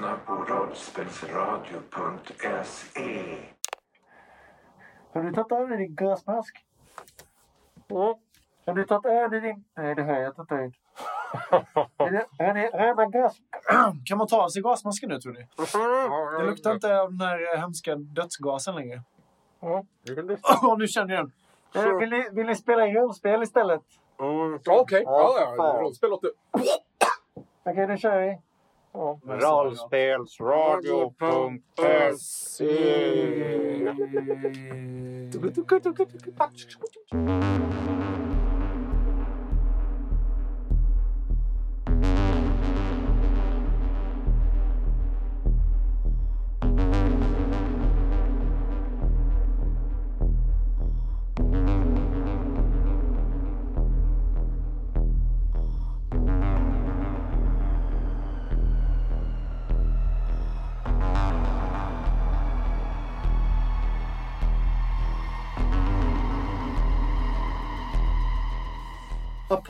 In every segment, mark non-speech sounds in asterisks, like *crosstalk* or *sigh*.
lyssnar på rollspelsradio.se. Har du tagit av dig din gasmask? Ja. Har du tagit av dig din... Nej, det har jag inte tagit. *laughs* Är det- rena gas... *clears throat* Kan man ta av sig gasmasken nu tror ni? Det luktar inte av den här eh, hemska dödsgasen längre. Ja. Åh, *laughs* nu känner jag den. Eh, Vill ni, vill ni spela in rollspel istället? Okej, ja, Ja, ja. Rollspel låter... Okej, då kör vi. Ja.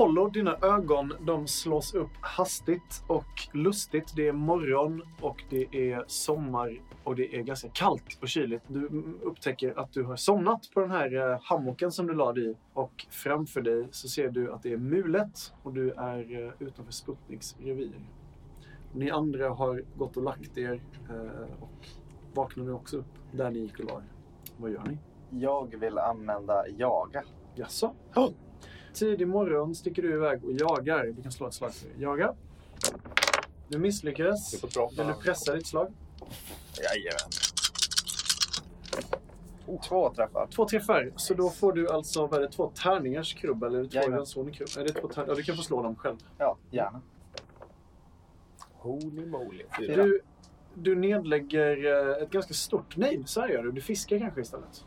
Apollo, dina ögon de slås upp hastigt och lustigt. Det är morgon och det är sommar och det är ganska kallt och kyligt. Du upptäcker att du har somnat på den här eh, hammocken som du lade i och framför dig så ser du att det är mulet och du är eh, utanför Sputniks revir. Ni andra har gått och lagt er eh, och vaknar nu också upp där ni gick och la er. Vad gör ni? Jag vill använda jaga. Jaså? Tidig morgon sticker du iväg och jagar. Du kan slå ett slag för det. Jaga. Du misslyckades. Vill du pressa ditt slag? Jajamän. Två träffar. Två träffar. Så då får du alltså, vad är det, två tärningars krubb eller två Jajamän. ransoner krubb? Är det två tärningar? Ja, du kan få slå dem själv. Ja, gärna. Holy moly. Fyra. Du, du nedlägger eh, ett ganska stort... Nej, så här gör du. Du fiskar kanske istället.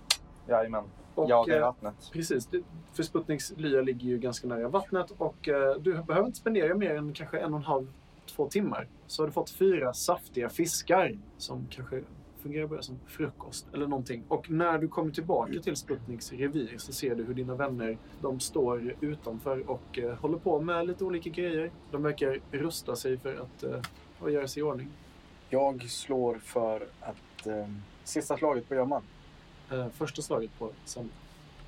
Jajamän. Och, Jaga i eh, vattnet. Precis. För Sputniks lya ligger ju ganska nära vattnet och eh, du behöver inte spendera mer än kanske en och en halv, två timmar. Så har du fått fyra saftiga fiskar som kanske fungerar bara som frukost eller någonting. Och när du kommer tillbaka till Sputniks revir så ser du hur dina vänner, de står utanför och eh, håller på med lite olika grejer. De verkar rusta sig för att eh, göra sig i ordning. Jag slår för att... Eh, sista slaget på gömman. Eh, första slaget på Sam.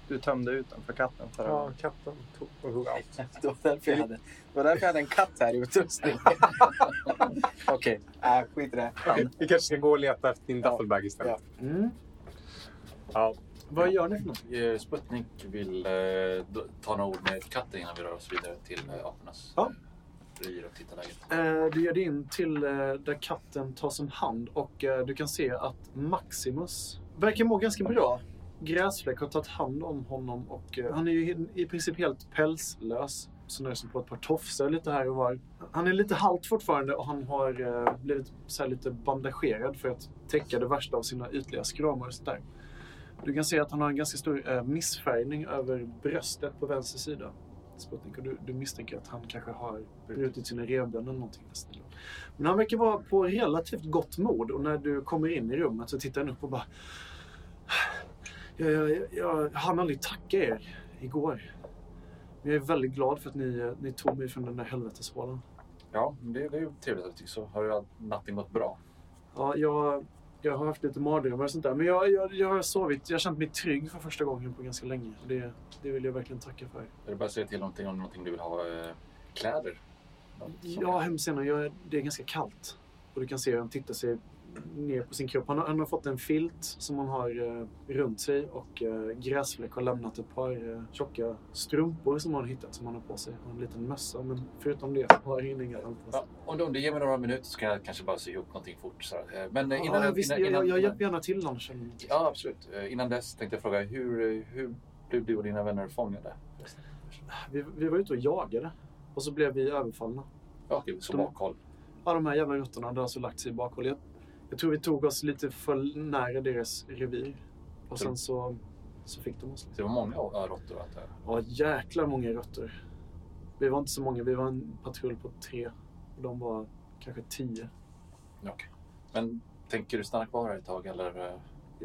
Du tömde ut den för katten förra Ja, gången. katten tog och tog allt. *laughs* Det var därför jag hade, det var därför jag hade en katt här i utrustning. *laughs* Okej, äh, skit i det. Vi kanske ska gå och leta efter din duffelbag istället. Mm. Ja. Vad gör ni för något? Eh, Sputnik vill eh, ta några ord med katten innan vi rör oss vidare till eh, apornas Ja. eh, revir och titta läget. Eh, du ger dig in till eh, där katten tas om hand och eh, du kan se att Maximus verkar må ganska bra. Gräsfläck har tagit hand om honom och eh, han är ju i- princip helt pälslös. Så nöjer sig på ett par tofsar lite här och var. Han är lite halt fortfarande och han har eh, blivit så här lite bandagerad för att täcka det värsta av sina ytliga skramor och sådär. Du kan se att han har en ganska stor eh, missfärgning över bröstet på vänster sida. Sputnik och du, du misstänker att han kanske har brutit sina revben eller någonting. Men han verkar vara på relativt gott mod och när du kommer in i rummet så tittar han upp och bara... Jag, jag, jag, hann aldrig tacka er igår. Men jag är väldigt glad för att ni, ni tog mig från den där helveteshålan. Ja, det, det är ju trevligt att du så. Har ju natten gått bra? Ja, jag, jag har haft lite mardrömmar och sånt där. Men jag, jag, jag har sovit. Jag har känt mig trygg för första gången på ganska länge. Det, det vill jag verkligen tacka för. Är det bara att säga till någonting om någonting du vill ha? Eh, kläder? Ja, hemskt gärna. Det är ganska kallt. Och du kan se hur han tittar sig ner på sin kropp. Han har, han har fått en filt som han har eh, runt sig och eh, Gräsfläck har lämnat ett par eh, tjocka strumpor som han hittat som han har på sig. Och en liten mössa. Men förutom det har han inga. Ja, om du, om du ger mig några minuter så kan jag kanske bara sy ihop någonting fort. Så. Eh, men eh, innan, ja, visst, innan, jag, innan, jag hjälper gärna till annars. Ja, absolut. Eh, Innan dess tänkte jag fråga, hur, hur blev du och dina vänner fångade? Vi, vi var ute och jagade. Och så blev vi överfallna. Ja, är så bakhåll. Ja, de här jävla råttorna hade alltså lagt sig i bakhåll. Jag, tror vi tog oss lite för nära deras revir. Och sen så, så fick de oss. Det var många råttor antar jag. Ja, jäkla många råttor. Vi var inte så många. Vi var en patrull på tre. Och de var kanske tio. Okej. Men tänker du stanna kvar här ett tag eller? eh,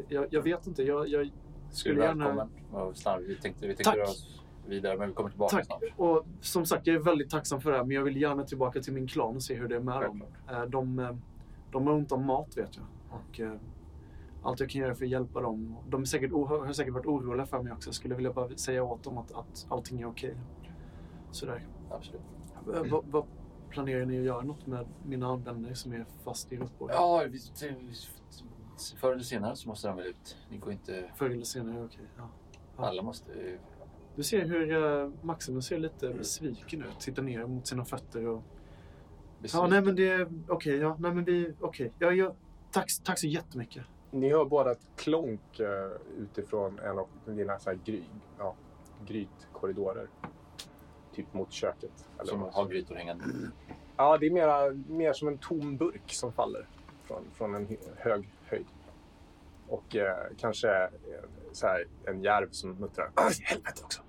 Jag, jag vet inte. Jag, jag Skulle gärna... välkommen? Stanna. Vi tänkte, vi tänkte Tack. vidare men vi kommer tillbaka Tack. snart. Och som sagt, jag är väldigt tacksam för det här. Men jag vill gärna tillbaka till min klan och se hur det är med dem. Självklart. Eh, De, eh, De har ont om mat vet jag. Och, eh, allt jag kan göra för att hjälpa dem. De är säkert, har säkert varit oroliga för mig också. Jag skulle vilja bara säga åt dem att, att allting är okej. Sådär. Absolut. Eh, Vad, vad planerar ni att göra något med mina vänner som är fast i Rockborg? Ja, vi, förr eller senare så måste de väl ut. Ni går inte... Förr eller senare, okej. Ja. Ja. Alla måste... Du ser hur uh, Maximus ser lite besviken ut. Tittar ner mot sina fötter och... Ja, nej men det är... Okej, ja. Nej men vi... Okej. Ja, ja. Tack, tack så jättemycket. Ni hör båda ett klonk eh, utifrån en av dina så här gry, ja, grytkorridorer. Typ mot köket. Eller Som har grytor hängande. Ja, det är mera, mer som en tom burk som faller från, från en hög höjd. Och eh, kanske eh, så här, en järv som muttrar. Aj, helvete också!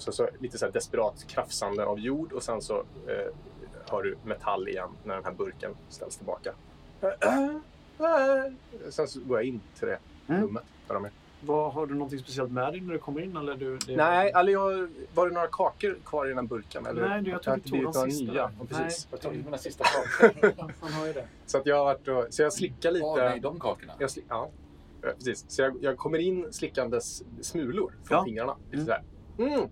Och så, så lite så här desperat krafsande av jord och sen så eh, hör du metall igen när den här burken ställs tillbaka. *clears throat* Sen så går jag in till det Mm. rummet där de är. Vad, har du någonting speciellt med dig när du kommer in? Eller du, det... Nej, eller jag, var det några kakor kvar i den här burken? Eller? Nej, du, jag har tror inte du tog de sista. nya. där. Ja, precis. Jag tog mina sista *laughs* kakor. Han har ju det. Så, att jag har varit och, så jag slickar lite. Ja, nej, de kakorna. Jag sli- ja, precis. Så jag, jag kommer in slickandes smulor från Ja. fingrarna. Lite Mm. sådär. Mm.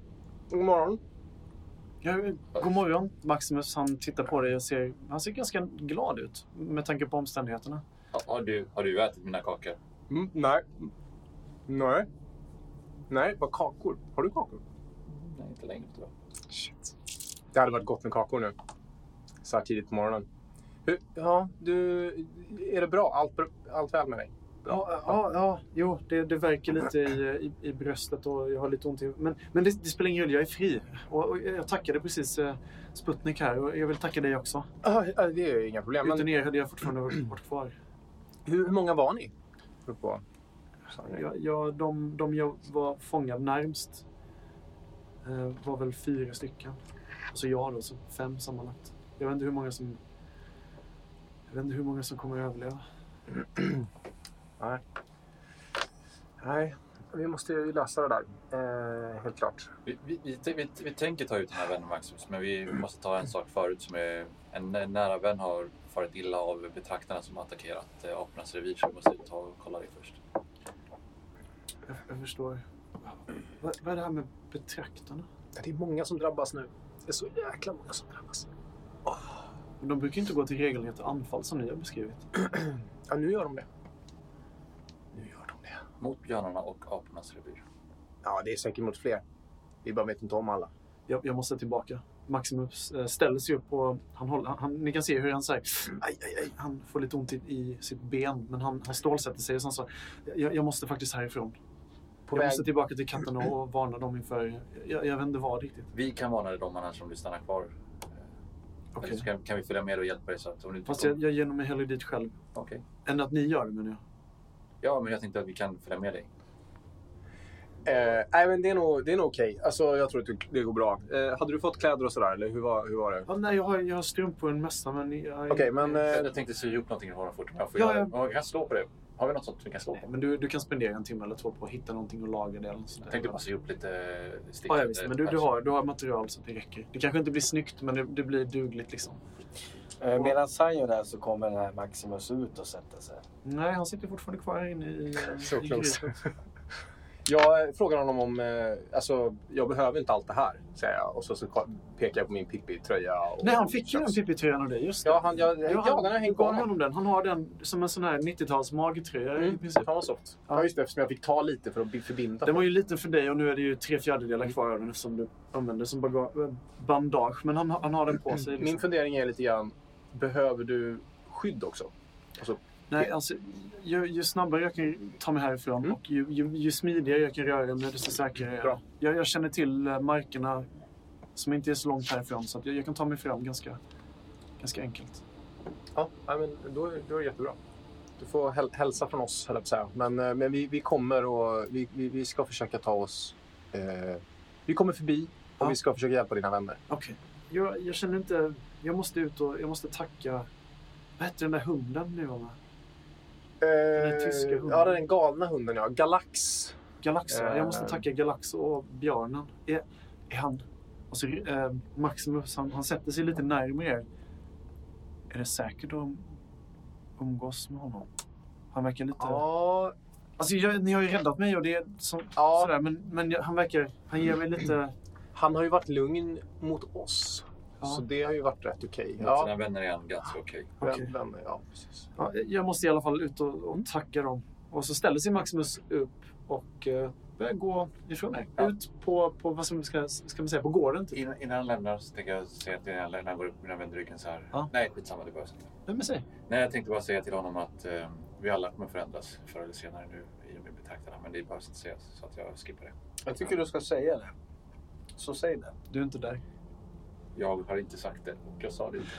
God morgon. Ja, god morgon. Maximus han tittar på dig och ser, han ser ganska glad ut med tanke på omständigheterna. Ja, Har du, har du ätit mina kakor? Mm, nej. Nej. Nej, vad kakor. Har du kakor? Nej, inte längre tror jag. Shit. Det hade varit gott med kakor nu. Så här tidigt på morgonen. Hur, ja, du... Är det bra? Allt, allt väl med dig? Ja, ja, ja jo, det, det verkar lite i, i, i bröstet och jag har lite ont i Men, men det, det spelar ingen roll, jag är fri. Och, och jag tackade precis eh, Sputnik här och jag vill tacka dig också. Ja, ja, det är inga problem. Utan Men er hade jag fortfarande varit, kvar. hur, hur många var ni? På- Jag, jag, de, de jag var fångad närmst eh, var väl fyra stycken. Alltså jag då, så fem sammanlagt. Jag vet inte hur många som... Jag vet inte hur många som kommer att överleva. *clears throat* Nej. Nej, vi måste ju lösa det där. Eh, helt klart. Vi, vi, vi, vi, vi tänker ta ut den här vännen Maximus, men vi måste ta en sak förut som är... En, nära vän har farit illa av betraktarna som har attackerat eh, apornas revir, så vi måste ta och kolla det först. Jag, jag förstår. Vad, vad är det här med betraktarna? Det är många som drabbas nu. Det är så jäkla många som drabbas. De brukar inte gå till regelrätta anfall som ni har beskrivit. *clears throat* Ja, nu gör de det. Nu gör de det. Mot björnarna och apornas revir. Ja, det är säkert mot fler. Vi bara vet inte om alla. Jag, jag måste tillbaka. Maximus eh, ställer sig upp och han håller, han, ni kan se hur han säger aj, aj, aj. Han får lite ont i, i sitt ben, men han, han stålsätter sig och sen så, jag, jag måste faktiskt härifrån. På jag väg... måste tillbaka till katterna och varna dem inför, jag, jag vet inte vad riktigt. Vi kan varna dem annars om du stannar kvar. Eller så kan, kan vi följa med och hjälpa dig så att om du inte Fast jag, jag ger mig hellre dit själv. Okej. Än att ni gör det menar jag. Ja, men jag tänkte att vi kan följa med dig. Eh, nej, men det är nog, det är nog okej. Alltså, jag tror att det- går bra. Eh, hade du fått kläder och sådär, eller hur var, hur var det? Ja, nej, jag har, jag har strumpor och en mössa men... Jag, Okej, men... Eh, Jag tänkte sy ihop någonting i honom fort. Jag, får Ja, göra, ja. jag kan slå på det. Har vi något sånt vi kan slå Nej, på? men du, du kan spendera en timme eller två på att hitta någonting och laga det eller något sånt Jag tänkte bara sy ihop lite stick. Ja, ja visst. Men du, du, har, du har material så att det räcker. Det kanske inte blir snyggt, men det, det blir dugligt liksom. Eh, Medan han gör det här så kommer den här Maximus ut och sätter sig. Nej, han sitter fortfarande kvar inne i, *laughs* eh, So i close. Jag frågar honom om... Eh, alltså, jag behöver inte allt det här, säger jag. Och så, så pekar jag på min Pippi-tröja. Nej, han fick ju den Pippi-tröjan av dig. Just det. Ja, han, jag, Ja, ja, han, den har du hängt på gav honom. den. Han har den som en sån här 90-tals magtröja i Mm, princip. fan vad soft. Ja. Ja, just det. Eftersom jag fick ta lite för att bi- förbinda. Den var ju liten för dig och nu är det ju tre fjärdedelar kvar av den eftersom du använder den som eh, bandage. Men han, har- han har den på sig. Min Liksom. fundering är lite grann, behöver du skydd också? Alltså, Nej, alltså, ju, ju snabbare jag kan ta mig härifrån Mm. och ju, ju, ju smidigare jag kan röra mig, desto säkrare är jag. Bra. jag. Jag känner till eh, markerna som inte är så långt härifrån så jag, jag kan ta mig fram ganska, ganska enkelt. ja, men då, är- då är det jättebra. Du får häl hälsa från oss, höll jag. Men, eh, men vi, vi kommer och vi, vi, vi ska försöka ta oss... Eh, vi kommer förbi och Ja. vi ska försöka hjälpa dina vänner. Okej. Jag, jag känner inte... Jag måste ut och jag måste tacka... Vad hette den där hunden ni var med? Eh, tyska hunden. Ja, den galna hunden, ja. Galax. Galax, va? Jag måste Eh. tacka Galax och björnen. Är, är han... Alltså, eh, Maximus, han, han sätter sig lite närmare er. är det säkert att umgås med honom? Han verkar lite... Ja, Alltså, jag, ni har ju räddat mig och det är som, Ja. sådär, men, men han verkar... Han ger mig lite... han har ju varit lugn mot oss. Ja. Så det har ju varit rätt okej. Mot Ja, sina vänner är han ganska okej. Vän- vänner, ja, precis. Ja, jag måste i alla fall ut och, och tacka dem. Och så ställer sig Maximus upp och eh, börjar gå ifrån er. Ja. Ut på, på vad som ska, ska man säga, på gården. Typ. Innan, innan han lämnar så tänker jag säga till innan han går upp han vänder ryggen så här. Ja. Nej, skitsamma. Det behövs inte. Nej, men säg. Nej, jag tänkte bara säga till honom att eh, vi alla kommer förändras förr eller senare nu i och med betraktarna. Men det behövs inte sägas så att jag skippar det. Jag tycker du ska säga det. Så säg det. Du är inte där. Jag har inte sagt det och jag sa det inte.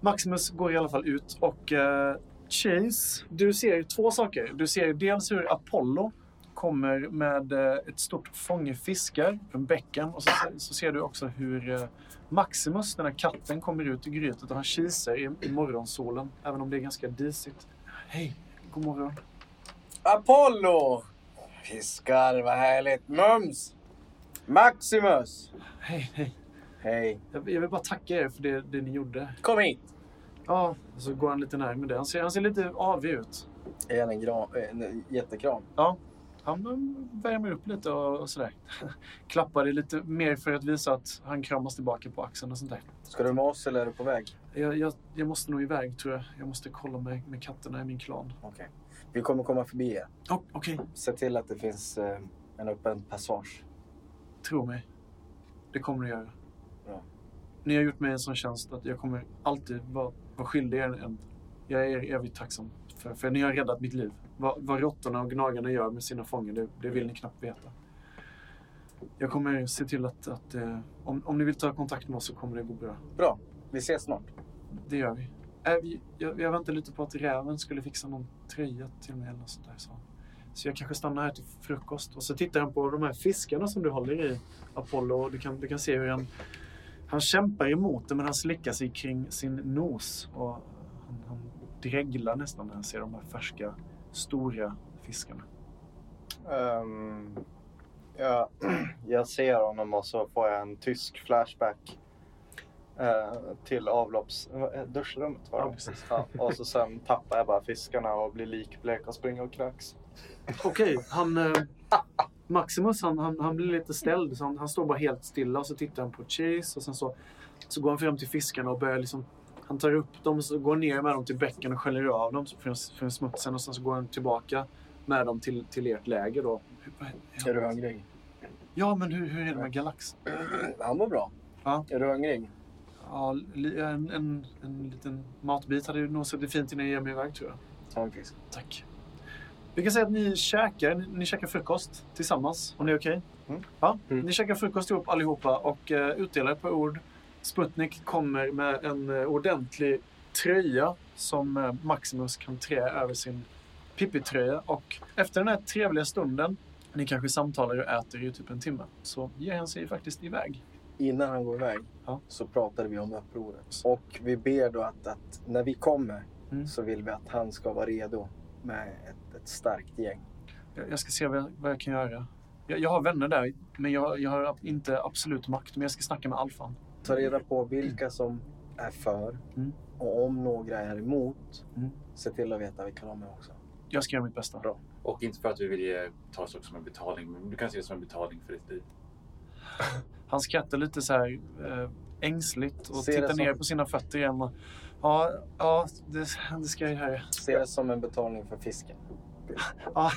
Maximus går i alla fall ut och eh, Chase, du ser två saker. Du ser dels hur Apollo kommer med eh, ett stort fånge fiskar från bäcken och så, så ser du också hur eh, Maximus, den här katten, kommer ut i grytet och han kisar i, i morgonsolen, även om det är ganska disigt. Hej, god morgon. Apollo! Fiskar, vad härligt. Mums! Maximus! Hej, hej. Hej. Jag, jag vill bara tacka er för det, det ni gjorde. Kom hit! Ja, och så går han lite närmare det. Han ser, han ser lite avig ut. Ge henne en, gram, en jättekram. Ja, han värmer upp lite och, och sådär. *laughs* Klappar det lite mer för att visa att han kramas tillbaka på axeln och sånt där. Ska du med oss eller är du på väg? Jag, jag, jag måste nog iväg tror jag. Jag måste kolla med, med katterna i min klan. Okej. Vi kommer komma förbi er. Oh, Okej, Se till att det finns eh, en öppen passage. tro mig. Det kommer det göra. Ni har gjort mig en sån tjänst att jag kommer alltid vara, vara skyldig er en. Jag är evigt tacksam för, för ni har räddat mitt liv. Vad, vad råttorna och gnagarna gör med sina fångar, det, det vill ni knappt veta. Jag kommer se till att, att eh, om, om ni vill ta kontakt med oss så kommer det gå bra. Bra. Vi ses snart. Det gör vi. Äh, vi jag, jag väntade lite på att räven skulle fixa någon tröja till mig eller något sånt där. Så. så jag kanske stannar här till frukost. Och så tittar han på de här fiskarna som du håller i, Apollo. Och du kan, du kan se hur han, han kämpar emot det, men han slickar sig kring sin nos. Och han, han dreglar nästan när han ser de här färska, stora fiskarna. Ehm, ja, *clears throat* jag ser honom och så får jag en tysk flashback eh, till avlopps... eh, duschrummet var det? Ja, precis. Ja, och så sen tappar jag bara fiskarna och blir likblek och springer och kräks. Okej, han... Eh, *laughs* Maximus han, han, han blir lite ställd. Så han, han står bara helt stilla och så tittar han på Chase och sen så, så går han fram till fiskarna och börjar liksom... Han tar upp dem och så går ner med dem till bäcken och sköljer av dem från, från smutsen och sen så går han tillbaka med dem till, till ert läger då. Är du hungrig? Ja, men hur, hur är det med Galax? Han mår bra. Ja. Är du hungrig? Ja, en, en, en liten matbit hade ju nog suttit fint innan jag ger mig iväg tror jag. Ta en fisk. Tack. Vi kan säga att ni käkar, ni, ni käkar frukost tillsammans, om det är okej? Mm. Ja, Mm. ni käkar frukost ihop allihopa och uh, utdelar ett par ord. Sputnik kommer med en eh, ordentlig tröja som eh, Maximus kan trä över sin Pippi-tröja. Och efter den här trevliga stunden, ni kanske samtalar och äter i typ en timme, så ger han sig faktiskt iväg. Innan han går iväg Ja. så pratade vi om upproret. Och vi ber då att, att när vi kommer Mm. så vill vi att han ska vara redo med ett, ett starkt gäng. Jag, ska se vad jag, vad jag kan göra. Jag, jag har vänner där, men jag, jag har inte absolut makt. Men jag ska snacka med Alfan. Ta reda på vilka som är för Mm. och om några är emot, Mm. se till att veta vilka de är också. Jag ska göra mitt bästa. Bra. Och inte för att vi vill ge, ta saker som en betalning, men du kan se det som en betalning för ditt liv. *laughs* Han skrattar lite så här eh, ängsligt och Se tittar som- ner på sina fötter igen. Och, ja, ja det, det ska jag göra. Se det som en betalning för fisken. Ja,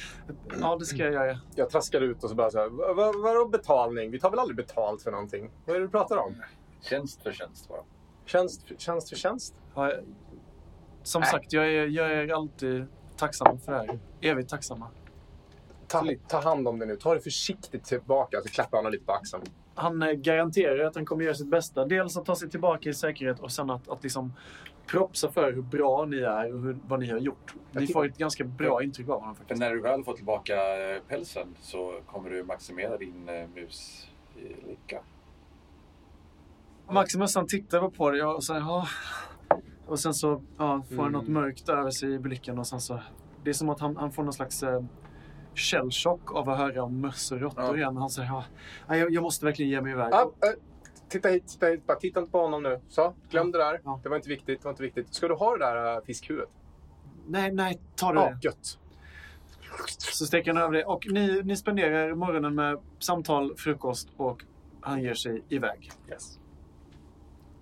*laughs* ja, det ska jag göra. Jag traskar ut och så bara så här, "Va- va- vadå betalning? Vi tar väl aldrig betalt för någonting? Vad är det du pratar om? Tjänst för tjänst bara. Tjänst, för- tjänst för tjänst? Ja, som sagt, jag är, jag är alltid tacksam för det här. Evigt tacksamma. Ta, ta hand om det nu. Ta det försiktigt tillbaka. Så klappar han lite på axeln. Han eh, garanterar att han kommer göra sitt bästa. Dels att ta sig tillbaka i säkerhet och sen att, att liksom propsa för hur bra ni är och hur, vad ni har gjort. Ni får ett ganska bra intryck av honom faktiskt. när du väl får tillbaka eh, pälsen så kommer du maximera din eh, mus i lycka. Maximus han tittar på dig och säger ja. Och sen så ja, får han Mm. något mörkt över sig i blicken och sen så. Det är som att han, han får någon slags eh, shellchock av att höra om möss och råttor Ja. igen. Han säger ja, jag, jag måste verkligen ge mig iväg. Ah, eh, Titta hit, titta hit. Bara titta inte på honom nu. Så, glöm det där. Ja. Det var inte viktigt. Det var inte viktigt. Ska du ha det där äh, fiskhuvudet? Nej, nej, ta det. Ja, gött. Så sträcker han över det. Och ni, ni spenderar morgonen med samtal, frukost och han ger sig iväg. Yes.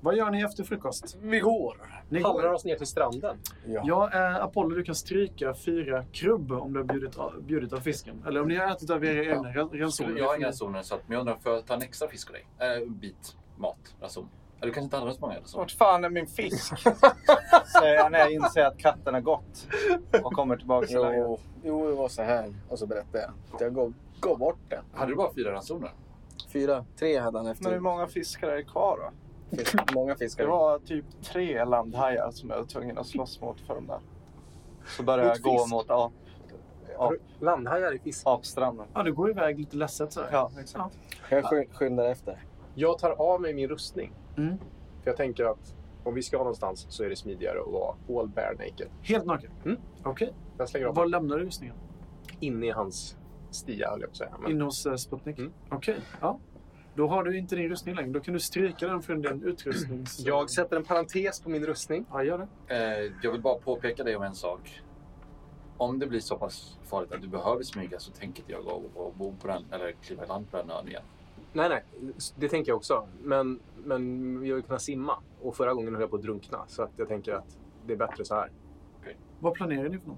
Vad gör ni efter frukost? Vi går. Ni Hamrar går. oss ner till stranden. Ja. Ja, eh, Apollo, du kan stryka fyra krubb om du har bjudit, av- bjudit av fisken. Eller om ni har ätit av era egna ja. ransoner. Jag har inga ransoner, så att, men jag undrar, får jag ta en extra fisk av dig? Äh, bit mat, ranson. Eller du kanske inte hade så många ransoner? Vart fan är min fisk? *laughs* Säger jag när jag inser att katten har gått och kommer tillbaka till lägret. Jo, jo, det var så här. Och så berättade jag. att Jag gav, gav bort den. Hade du bara fyra ransoner? Fyra, tre hade han Men hur efter. många fiskar är det kvar då? *laughs* Många Det fiskar. var typ tre landhajar som jag var tvungen att slåss mot för de där. Så började jag gå fisk? mot ap, du Landhajar i fisk. apstranden. Ja, du går iväg lite ledset sådär. Ja, exakt. Jag sky- skyndar efter. Jag tar av mig min rustning. Mm. För jag tänker att om vi ska någonstans så är det smidigare att vara all bare naked. Helt naken? Mm. Okej. Jag av Var lämnar du rustningen? inne i hans stia, höll jag på att säga. Men Inne hos uh, Sputnik? Mm. Okej. Ja. Då har du inte din rustning längre. Då kan du stryka den från din utrustnings... *clears throat* jag sätter en parentes på min rustning. Ja, gör det. Eh, jag vill bara påpeka dig om en sak. Om det blir så pass farligt att du behöver smyga så tänker inte jag gå och bo på den, eller kliva i land på den ön igen. Nej, nej. Det tänker jag också. Men, men vi har ju kunnat simma. Och förra gången höll jag på att drunkna. Så att jag tänker att det är bättre så här. Vad planerar ni för?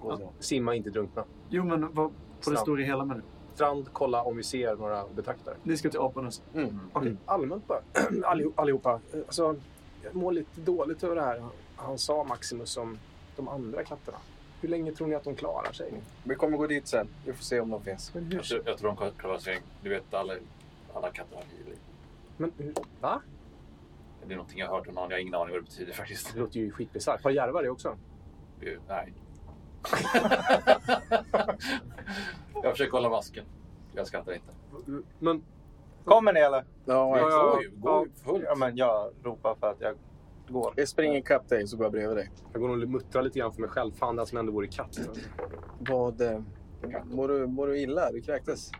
Gå så. Simma, inte drunkna. Jo, men vad, på det Strand. stora hela menar du? Strand, kolla om vi ser några betraktare. Ni ska till Apanäs? Mm. Okej. Allmänt bara. *clears throat* Allihop, allihopa. Alltså, jag mår lite dåligt över det här. Han sa Maximus om de andra katterna. Hur länge tror ni att de klarar sig? Vi kommer gå dit sen. Vi får se om de finns. Men Jag, tror- jag tror de klarar sig. Du vet, alla, alla katter har liv. Men hur- va? Det är någonting jag har hört om någon. Jag har ingen aning vad det betyder faktiskt. Det låter ju skitbisarrt. Har järvar det också? Nej. *laughs* *laughs* jag försöker hålla masken. Jag skrattar inte. Men Kommer ni eller? Ja, Ja, ja. Gå ju, gå ju fullt. Ja, men jag ropar för att jag går. Jag springer ikapp dig så går jag bredvid dig. jag går nog och muttrar lite grann för mig själv. Fan, den som ändå vore katt. Vad... Eh, mår, du, mår du illa? Du kräktes?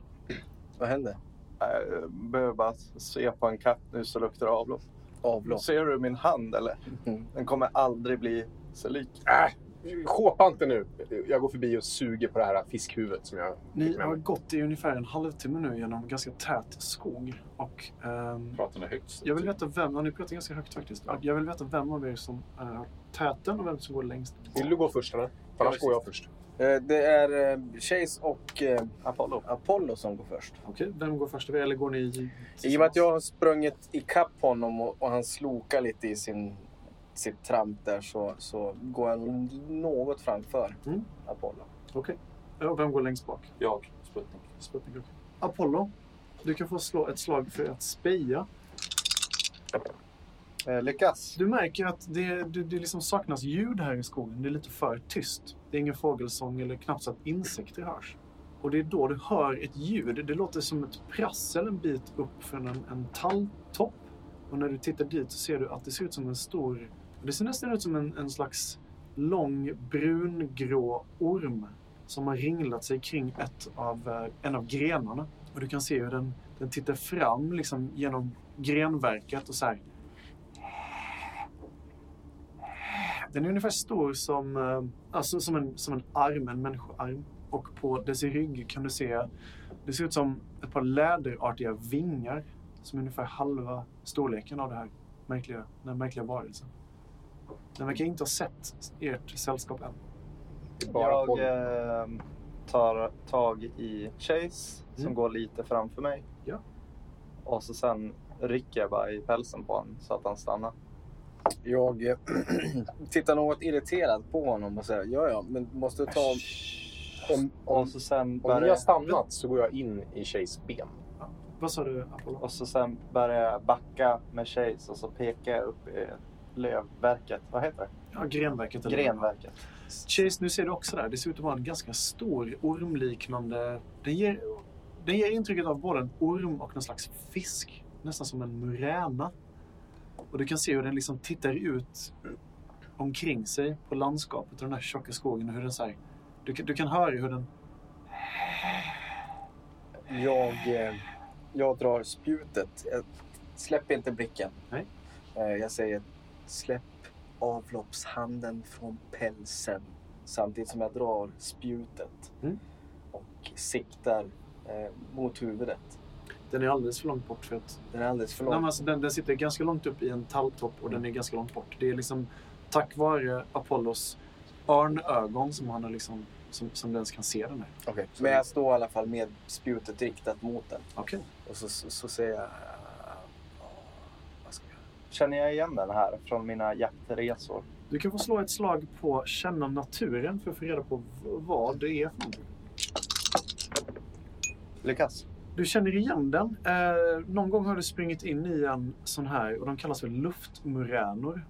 Vad hände? Jag behöver bara se på en katt nu så luktar det avlopp. Avlopp. Ser du min hand eller? Mm. Den kommer aldrig bli sig lik. Äh, shoppa inte nu. Jag går förbi och suger på det här fiskhuvudet som jag Ni har gått i ungefär en halvtimme nu genom ganska tät skog. Och, ehm, Pratar ni högt? jag vill veta vem, ja, ni pratar ganska högt faktiskt. Och Jag vill veta vem av er som eh, har täten och vem som går längst. Vill du gå först eller? Annars går jag först. Eh, det är eh, Chase och Apollo. Apollo som går först. Okej, vem går först er? Eller går ni i- I och med att jag har sprungit ikapp honom och, och han slokar lite i sin, sitt tramp där så, så går jag något framför Mm. Apollo. Okej. Och vem går längst bak? Jag, Sputnik. Sputnik, okej. Apollo, du kan få slå ett slag för att speja. Eh, lyckas. Du märker att det, det, det liksom saknas ljud här i skogen. Det är lite för tyst. Det är ingen fågelsång eller knappt så att insekter hörs. Och det är då du hör ett ljud. Det låter som ett prassel en bit upp från en, en talltopp. Och när du tittar dit så ser du att det ser ut som en stor... Det ser nästan ut som en, en slags lång brungrå orm som har ringlat sig kring ett av, eh, en av grenarna. Och du kan se hur den, den tittar fram liksom, genom grenverket och så här Den är ungefär stor som, eh, alltså som, en, som en arm, en människoarm. Och på dess rygg kan du se, det ser ut som ett par läderartiga vingar som är ungefär halva storleken av det här märkliga, den här märkliga varelsen. Den verkar inte ha sett ert sällskap än. Jag eh, tar tag i Chase som Mm. går lite framför mig. Ja. Och så sen rycker jag bara i pälsen på honom så att han stannar. Jag eh, *clears throat* tittar något irriterad på honom och säger ja, ja, men måste ta... Om, om, Och så sen om ni börjar, har stannat så går jag in i Chase ben. Vad sa du, Apollo? och så sen börjar jag backa med Chase och så pekar jag upp i lövverket. Vad heter det? Ja, grenverket. eller- Grenverket. Chase, nu ser du också där. Det ser ut att vara en ganska stor ormliknande... Den ger, den ger intrycket av både en orm och någon slags fisk. Nästan som en muräna. Och du kan se hur den liksom tittar ut omkring sig på landskapet och den här tjocka skogen. Och hur den så här, du, kan- du kan höra hur den... Jag, eh, jag drar spjutet. Jag släpp inte blicken. Nej. Eh, jag säger släpp avloppshanden från pälsen. Samtidigt som jag drar spjutet Mm. och siktar eh, mot huvudet. Den är alldeles för långt bort för att... Den är alldeles för Nej, lång. men alltså, den, den sitter ganska långt upp i en talltopp och den är ganska långt bort. Det är liksom tack vare Apollos örnögon som han har liksom... Som, som den kan se den här. Okej. Men jag står i alla fall med spjutet riktat mot den. Okej. Och så, så, så säger jag... "Ah, vad ska jag göra? Känner jag igen den här från mina jaktresor? Du kan få slå ett slag på känna naturen för att få reda på vad det är för någonting. Lyckas. Du känner igen den. Eh, någon gång har du sprungit in i en sån här och de kallas för luftmuränor.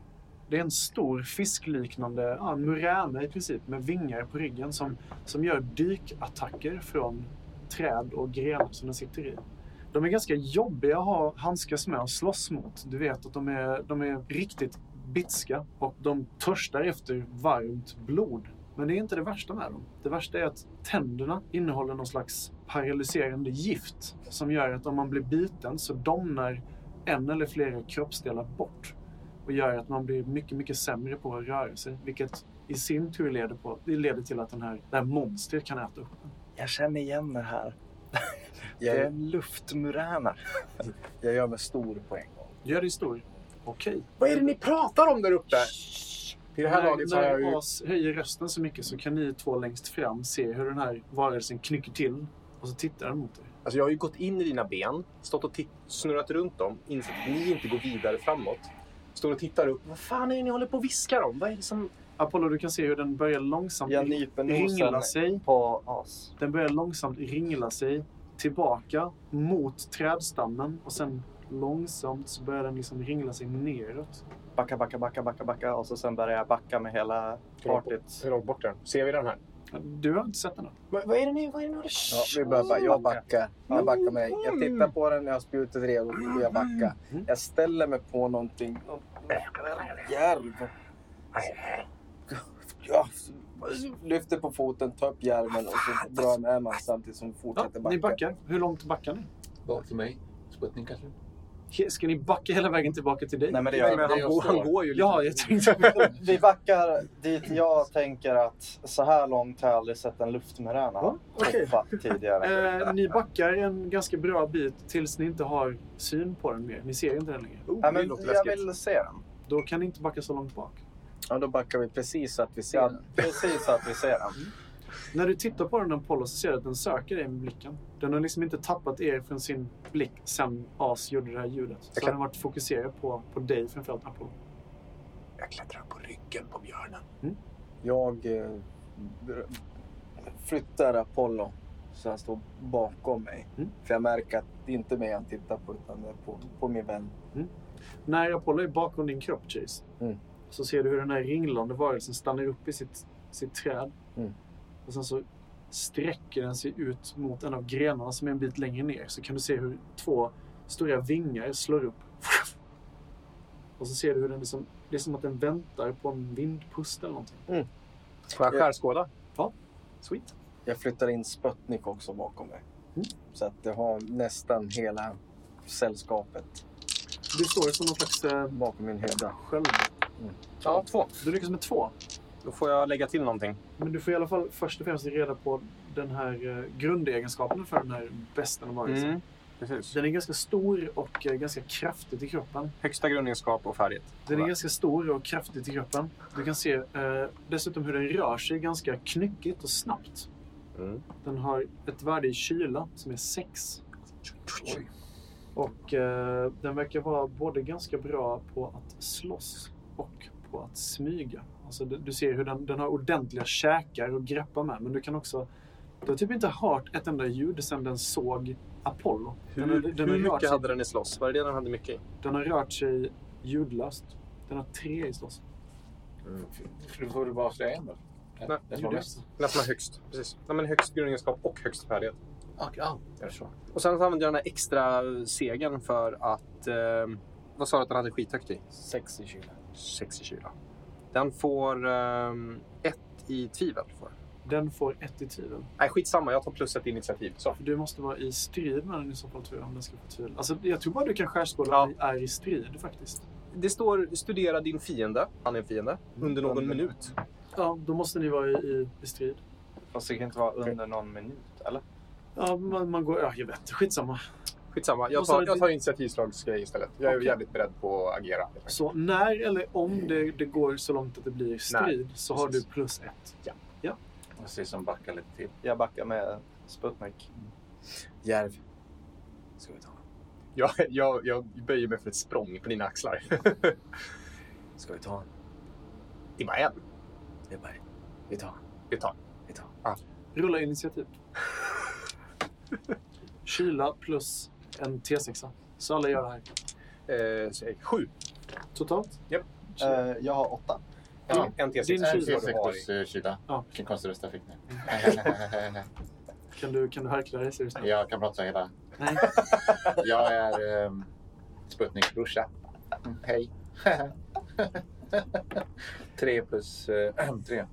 Det är en stor fiskliknande ja, en muräna i princip med vingar på ryggen som, som gör dykattacker från träd och grenar som den sitter i. De är ganska jobbiga att ha handskas med och slåss mot. Du vet att de är, de är riktigt bitska och de törstar efter varmt blod. Men det är inte det värsta med dem. Det värsta är att tänderna innehåller någon slags paralyserande gift som gör att om man blir biten så domnar en eller flera kroppsdelar bort och gör att man blir mycket, mycket sämre på att röra sig. Vilket i sin tur leder, på, det leder till att den här, det här monstret kan äta upp en. Jag känner igen det här. Det är Jag, en luftmuräna. jag gör mig stor på en gång. Gör det stor. Okej. Vad är det ni pratar om där uppe? Vid det här när laget har jag när ju... As höjer rösten så mycket så kan ni två längst fram se hur den här varelsen knycker till och så tittar den mot er. Alltså jag har ju gått in i dina ben, stått och snurrat runt dem, insett att ni inte går vidare framåt. Står och tittar upp. Vad fan är det ni håller på och viskar om? Vad är det som... Apollo, du kan se hur den börjar långsamt Jag ringla sig. på as. Den börjar långsamt ringla sig tillbaka mot trädstammen och sen långsamt så börjar den liksom ringla sig neråt. Backa, backa, backa, backa, backa. Och så sen börjar jag backa med hela partyt. Hur långt bort är den? Ser vi den här? Du har inte sett den än? Vad, vad är det ni, vad är det ni håller Ja, vi börjar, jag backar. Jag backar med. Jag tittar på den, jag har spjutet redo och jag backar. Mm. Jag ställer mig på någonting. något Järv. Ja, lyfter på foten, tar upp järven och så drar jag med mig samtidigt som vi Ja, fortsätter ni backa. backar. Hur långt backar ni? Bak till mig. Sputnik kanske? Ska ni backa hela vägen tillbaka till dig? Nej, men det Men gör han, jag går, han går ju lite. Ja, jag *laughs* tänkte... *laughs* Vi backar dit jag tänker att så här långt har jag aldrig sett en luftmuräna Ja, hoppa tidigare. Eh, ni backar en ganska bra bit tills ni inte har syn på den mer. Ni ser inte den längre. Oh, det men jag vill se den. Då kan ni inte backa så långt bak. Ja, då backar vi precis så att vi ser Ja, den. precis så att vi ser den. När du tittar på den Apollo så ser du att den söker dig med blicken. Den har liksom inte tappat er från sin blick sen As gjorde det här ljudet. Så kan- den har varit fokuserad på, på dig framförallt Apollo. Jag klättrar på ryggen på björnen. Jag eh, flyttar Apollo så han står bakom mig. Mm. För jag märker att det är inte mig han tittar på utan det är på, på min vän. När Apollo är bakom din kropp, Chase, Mm. Så ser du hur den här ringlande varelsen stannar upp i sitt, sitt träd. Mm. Och sen så sträcker den sig ut mot en av grenarna som är en bit längre ner. Så kan du se hur två stora vingar slår upp. *laughs* Och så ser du hur den liksom, det är som att den väntar på en vindpust eller någonting. Får jag skärskåda? Sweet. Jag flyttar in Sputnik också bakom mig. Mm. Så att jag har nästan hela sällskapet Du står som någon slags eh, bakom min hydda. Ja, två. Du lyckas med två. Då får jag lägga till någonting. Men du får i alla fall först och främst reda på den här eh, grundegenskapen för den här besten av varelsen. Mm. Precis. Den är ganska stor och eh, ganska kraftig till kroppen. Högsta grundegenskap och färdighet. Den är ganska stor och kraftig till kroppen. Du kan se eh, dessutom hur den rör sig ganska knyckigt och snabbt. Mm. Den har ett värde i kyla som är 6. Och eh, den verkar vara både ganska bra på att slåss och på att smyga. Alltså, du, du ser hur den, den har ordentliga käkar att greppa med. Men du kan också... Du har typ inte hört ett enda ljud sedan den såg Apollo. Den har, Hur, den hur mycket sig, hade den i slåss? Var det det den hade mycket i? Den har rört sig ljudlöst. Den har tre i slåss. För då får du bara slå en då? Nej, Den som har högst. Precis. Nej, men högst grundegenskap och högst färdighet. Ah, Ja, jag förstår. Och sen så använder jag den här extra segern för att... Eh, vad sa du att den hade skithögt i? Sex i kyla. 6 i kyla. Den får eh, ett i tvivel. Får. den. Får ett i tvivel. Nej, skitsamma. Jag tar plus ett initiativ. Så. För du måste vara i strid med den i så fall tror jag, om den ska få tvivel. Alltså, jag tror bara du kan skärskåda Ja. är i strid faktiskt. Det står studera din fiende. Han är en fiende. Under någon minut. Ja, då måste ni vara i, i, i strid. Fast det kan inte vara under någon minut, eller? Ja, man, man går... Ja, jag vet. Skitsamma. Skitsamma. Jag tar, jag tar initiativslagsgrej istället. Jag är Okej. jävligt beredd på att agera. Så när eller om det, det går så långt att det blir strid så har du precis. plus ett. Och se som backar lite till. Jag backar med Sputnik. Järv. Ska vi ta. Jag, jag, jag böjer mig för ett språng på dina axlar. *laughs* Ska vi ta en? I en. Det är bara... Vi tar. Vi tar. Vi tar. Rulla initiativ. *laughs* Kyla plus en T6. Så alla gör det här. Eh, så, eh, sju. Totalt? Eh, jag har åtta. Ja. En T6. Din En kyla. T6 du har plus eh, kyla. Ja. Vilken konstig röst jag fick nu. *laughs* Kan du, kan du harkla dig? Ser du snabbt? jag kan prata hela. Nej. *laughs* Jag är um, Sputniks brorsa. Mm, Hej. *laughs* tre plus uh, *clears throat* tre.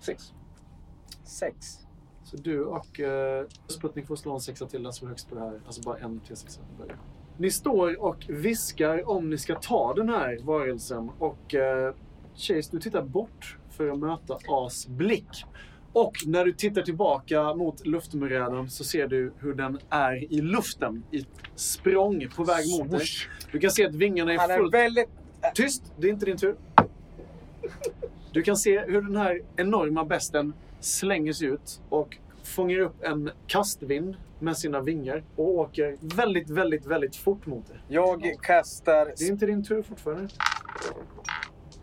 Sex. Sex. Så du och uh, Sputnik får slå en sexa till den som är högst på det här. Alltså bara en T6 i början. Ni står och viskar om ni ska ta den här varelsen och uh, Chase, du tittar bort för att möta As blick. Och när du tittar tillbaka mot luftmuränen så ser du hur den är i luften i ett språng på väg mot dig. Du kan se att vingarna är är fullt... väldigt... Tyst! Det är inte din tur. Du kan se hur den här enorma besten slänger sig ut och fångar upp en kastvind med sina vingar och åker väldigt, väldigt, väldigt fort mot dig. Jag kastar... Det är inte din tur fortfarande.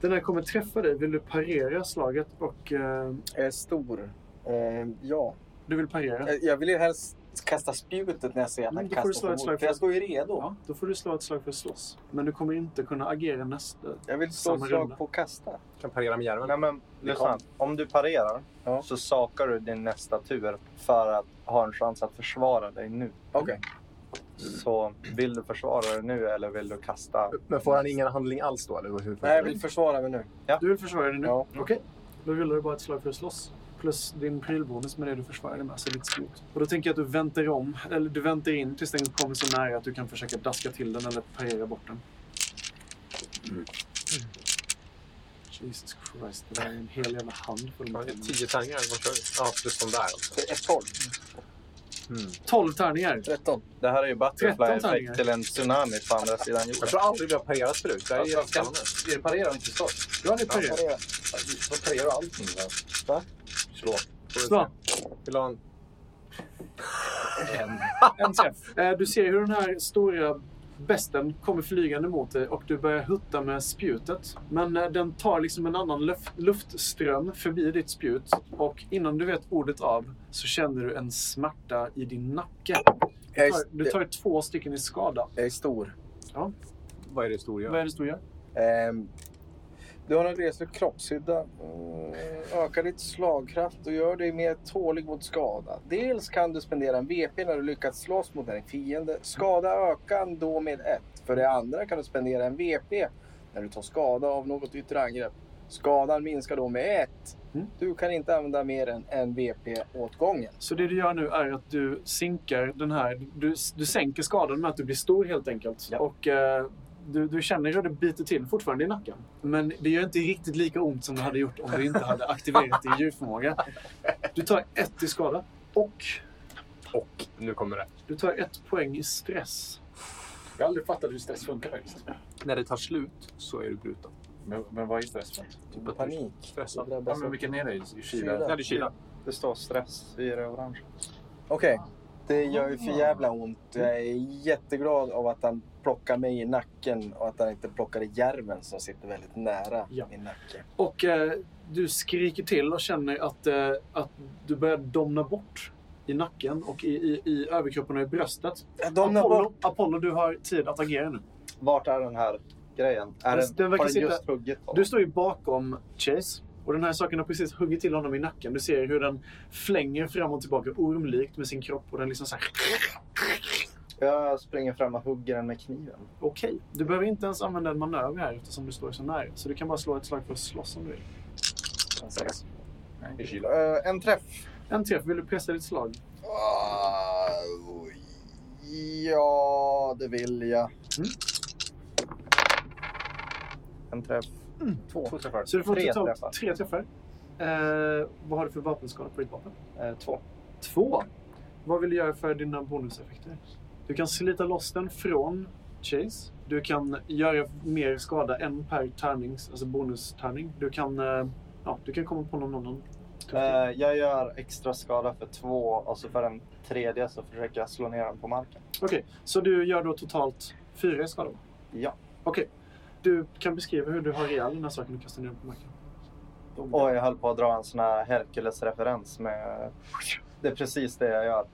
Den här kommer träffa dig. Vill du parera slaget? Och eh, är stor. Eh, ja. du vill parera? Jag, jag vill ju helst kasta spjutet när jag ser att Mm, han kastar slå ett slag för- jag står ju redo. Ja, då får du slå ett slag för att slåss. Men du kommer inte kunna agera nästa. Jag vill slå ett slag runda. på kasta. Kan parera med järven. Nej, men lyssna. Om du parerar Ja. så sakar du din nästa tur för att ha en chans att försvara dig nu. Okej. Så vill du försvara dig nu eller vill du kasta? Men får han ingen handling alls då? Eller hur Nej, jag vill försvara mig nu. Du vill försvara dig nu? Ja. Okej. Då rullar du bara ett slag för att slåss. Plus din prylbonus med det du försvarar dig med, så ditt spjut. Och då tänker jag att du väntar om, eller du väntar in tills den kommer så nära att du kan försöka daska till den eller parera bort den. Jesus Christ, det där är en hel jävla hand full Ja, med det är pengar. Tio tärningar. Vad kör vi? Ja, plus de där alltså. Det är 12. Mm. 12 tärningar! 13. Det här är ju butterfly 13 tärningar. effekt till en tsunami på andra sidan Jag jorden. tror aldrig vi har parerat förut. Det här är Alltså, jättespännande. ska vi parera inte slå? Du har ni parerat. Parera. Då parerar du allting. Va? Va? Slå. Så, Vill du ha en... En. en träff. Eh, Du ser hur den här stora besten kommer flygande mot dig och du börjar hutta med spjutet. Men eh, den tar liksom en annan luft, luftström förbi ditt spjut och innan du vet ordet av så känner du en smärta i din nacke. Du tar, du tar två stycken i skada. jag är stor. Vad är det stor Vad gör? är det du gör? Ehm, du har en reslig kroppshydda. Mm, ökar ditt slagkraft och gör dig mer tålig mot skada. Dels kan du spendera en VP när du lyckats slåss mot en fiende. Skada ökar då med ett. För det andra kan du spendera en VP när du tar skada av något yttre angrepp. Skadan minskar då med ett. Mm. Du kan inte använda mer än en VP åt gången. Så det du gör nu är att du sinkar den här. Du, du sänker skadan med att du blir stor helt enkelt. Ja. Och eh, du, du känner hur det biter till fortfarande i nacken. Men det gör inte riktigt lika ont som det hade gjort om du inte hade aktiverat din djurförmåga. Du tar ett i skada. Och Och nu kommer det. du tar ett poäng i stress. Jag har aldrig fattat hur stress funkar faktiskt. När det tar slut så är du bruten. Men, men vad är stress? Typ panik. Stressad. Det Ja, men vilken är det i Kyla. kyla? Ja, det är kyla. Det står stress i det orange. Okej. Det gör ju för jävla ont. Jag är jätteglad av att han plockar mig i nacken och att han inte plockade järven som sitter väldigt nära Ja. min nacke. Och eh, du skriker till och känner att, eh, att du börjar domna bort i nacken och i, i, i överkroppen och i bröstet. Jag domnar Apollo, bort. Apollo, du har tid att agera nu. Vart är den här grejen? Är Den- den, den sitta- just huggit på? Du står ju bakom Chase. Och den här saken har precis huggit till honom i nacken. Du ser hur den flänger fram och tillbaka ormlikt med sin kropp. Och den liksom så här... Jag springer fram och hugger den med kniven. Okej. Du behöver inte ens använda en manöver här eftersom du står så nära. Så du kan bara slå ett slag för att slåss om du vill. Sex. i kyla. Eh, en träff. En träff. Vill du pressa ditt slag? Ah, Ja, det vill jag. Mm. En träff. Två. Två träffar. Så du får Tre träffar. tre träffar. Eh, vad har du för vapenskada på ditt vapen? Eh, två. Två. Vad vill du göra för dina bonuseffekter? Du kan slita loss den från Chase. Du kan göra mer skada än per tärnings, alltså bonustärning. Du kan, eh, ja, du kan komma på någon annan. Eh, jag gör extra skada för två och så för den tredje så försöker jag slå ner den på marken. Okej, så du gör då totalt fyra i skada? va? Ja. Okej. Du kan beskriva hur du har ihjäl den här saken du kastar ner den på marken. Och jag höll på att dra en sån här Hercules-referens med... Det är precis det jag gör.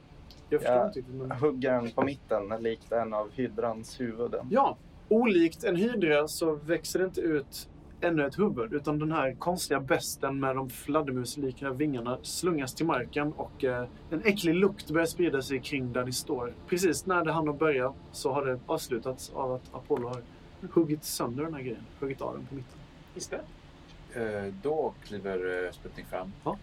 Jag förstår Ja. inte. Men... Hugger den på mitten likt en av hydrans huvuden. Ja, olikt en hydra så växer det inte ut ännu ett huvud. Utan den här konstiga besten med de fladdermusliknande vingarna slungas till marken och eh, en äcklig lukt börjar sprida sig kring där ni står. Precis när det hann att börja så har det avslutats av att Apollo har huggit sönder den här grejen. Huggit av den på mitten. Visst det? Eh, då kliver eh, Sputnik fram. Ja.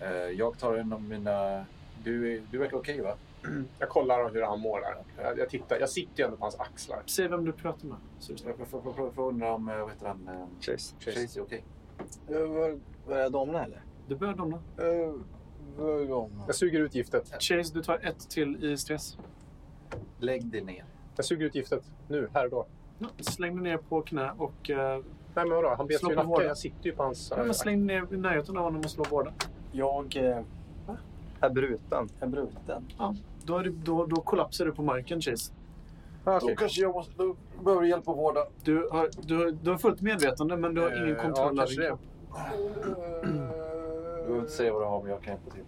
Eh, jag tar en av mina... Du, är- du verkar okej va? *clears throat* Jag kollar hur han mår där. Jag, jag tittar. Jag sitter ju ändå på hans axlar. Se vem du pratar med. Så Jag får- får- får- får- får undra om, eh, vad heter han? eh, Chase. Chase är okej. Eh, var- Börjar jag domna eller? Du börjar domna. Börjar domna. Jag suger ut giftet. Chase, du tar ett till i stress. Lägg dig ner. Jag suger ut giftet. Nu, här och då. Ja, släng dig ner på knä och eh, Nej men vadå? Han bet ju i på nacken. vården. Jag sitter ju på hans... ja, men släng dig ner i närheten av honom och slå båda. Jag eh, Är bruten. är bruten. Då, är du, då, då kollapsar du på marken, Chase. Ah, Då kanske jag måste... Då behöver du hjälp att vårda. Du har, du, har, du har fullt medvetande, men du har ingen Eh, kontroll ja, över din kanske kropp. Du behöver inte säga vad du har, men jag kan hjälpa till.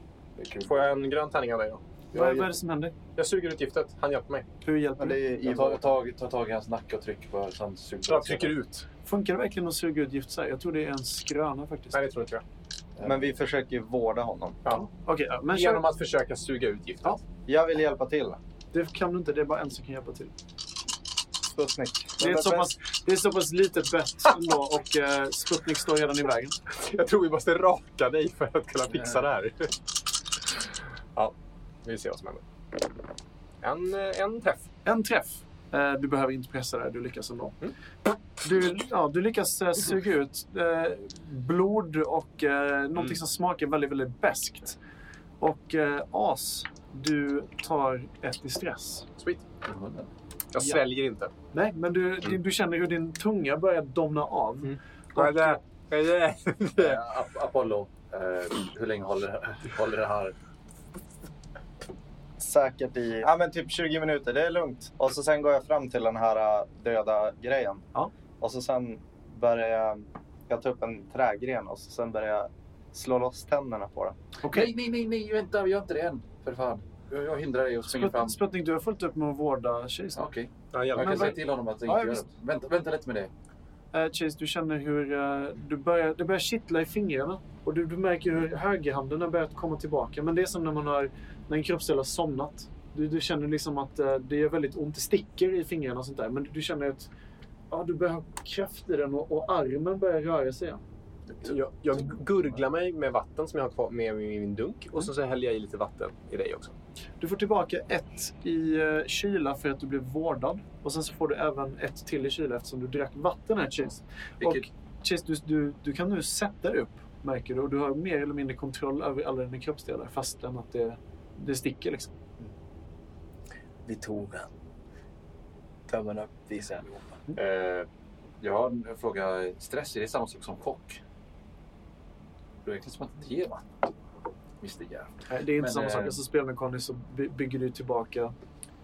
Kul. Får jag en grön tärning av dig då? Vad, vad är det som händer? Jag suger ut giftet. Han hjälper mig. Hur hjälper du? Jag tar, tar, tar tag i hans nacke och trycker på så han suger. Jag trycker ut. Funkar det verkligen att suga ut gift så här? Jag tror det är en skröna faktiskt. Nej, det tror inte jag. Men vi försöker vårda honom. Ja. Okej, ja, men Genom kör. att försöka suga ut giftet. Ja. Jag vill hjälpa till. Det kan du inte, det är bara en som kan hjälpa till. Sputnik. Det är, så pass, det är så pass litet bett ändå *laughs* och eh, Sputnik står redan i vägen. Jag tror vi måste raka dig för att kunna fixa det här. *laughs* Ja, vi ser vad som händer. En, eh, en träff. En träff. Eh, du behöver inte pressa där, du lyckas ändå. Mm. Du, ja, du lyckas eh, suga ut blod och eh, någonting Mm. som smakar väldigt, väldigt beskt. Och As, du tar ett i stress. Sweet. Jag Ja. sväljer inte. Nej, men du, du, du känner hur din tunga börjar domna av. Mm. Och, Apollo, eh, hur länge håller, håller det här? Säkert i ja, men typ 20 minuter. Det är lugnt. Och så sen går jag fram till den här äh, döda grejen. Ja. Och så sen börjar jag... Jag tar upp en trägren och så sen börjar jag slå loss tänderna på den. Okej. Nej, nej, nej, nej, vänta, gör inte det än. För fan. Jag, jag hindrar dig och springer fram. Sputnik, du har fullt upp med att vårda Chase. Okej, Ja, jag kan Men säga till honom att det Ja, inte gör visst. det. Vänta, vänta lite med det. Eh, Chase, du känner hur eh, du börjar, det börjar kittla i fingrarna. Och du, du märker hur högerhanden har börjat komma tillbaka. Men det är som när man har, när en kroppsdel har somnat. Du, du känner liksom att eh, det gör väldigt ont. Det sticker i fingrarna och sånt där. Men du känner att ja, du börjar ha kraft i den och, och armen börjar röra sig igen. Jag, jag gurglar mig med vatten som jag har kvar med i min dunk. Och så, så häller jag i lite vatten i dig också. Du får tillbaka ett i eh, kyla för att du blev vårdad. Och sen så får du även ett till i kyla eftersom du drack vatten här Chase. Och Vilket, Chase, du, du, du kan nu sätta dig upp märker du. Och du har mer eller mindre kontroll över alla dina kroppsdelar fastän att det, det sticker liksom. Vi tog den. Tummen upp visar allihopa. eh, jag har en fråga. Stress, är det samma sak som chock? Det är som att det ger vatten. Gör. Nej, Det är inte Men, samma sak. eh, Alltså spelmekaniskt så by- bygger du tillbaka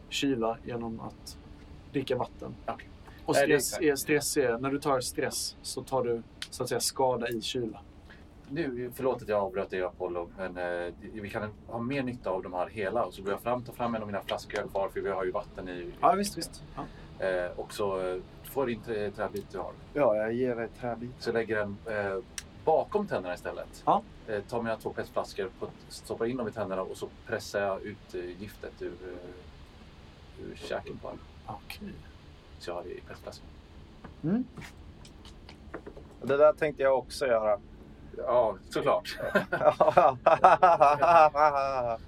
kyla genom att dricka vatten. Okej. Och Nej, det är stress är, stress är, när du tar stress så tar du så att säga skada i kyla. Nu, förlåt att jag avbröt dig Apollo, men eh, vi kan ha mer nytta av de här hela. Och så går jag fram, tar fram en av mina flaskor jag har kvar, för vi har ju vatten i. Ja, visst, visst. Ja. Eh, och så eh, får din trä, träbit du har. Ja, jag ger dig träbit. Så lägger den eh, bakom tänderna istället. Ja. Eh, tar mina två petflaskor, stoppar in dem i tänderna och så pressar jag ut eh, giftet ur, eh, ur käken på honom. Okej. Så jag har det i petflaskan. Mm. Det där tänkte jag också göra. Ja, såklart. *laughs*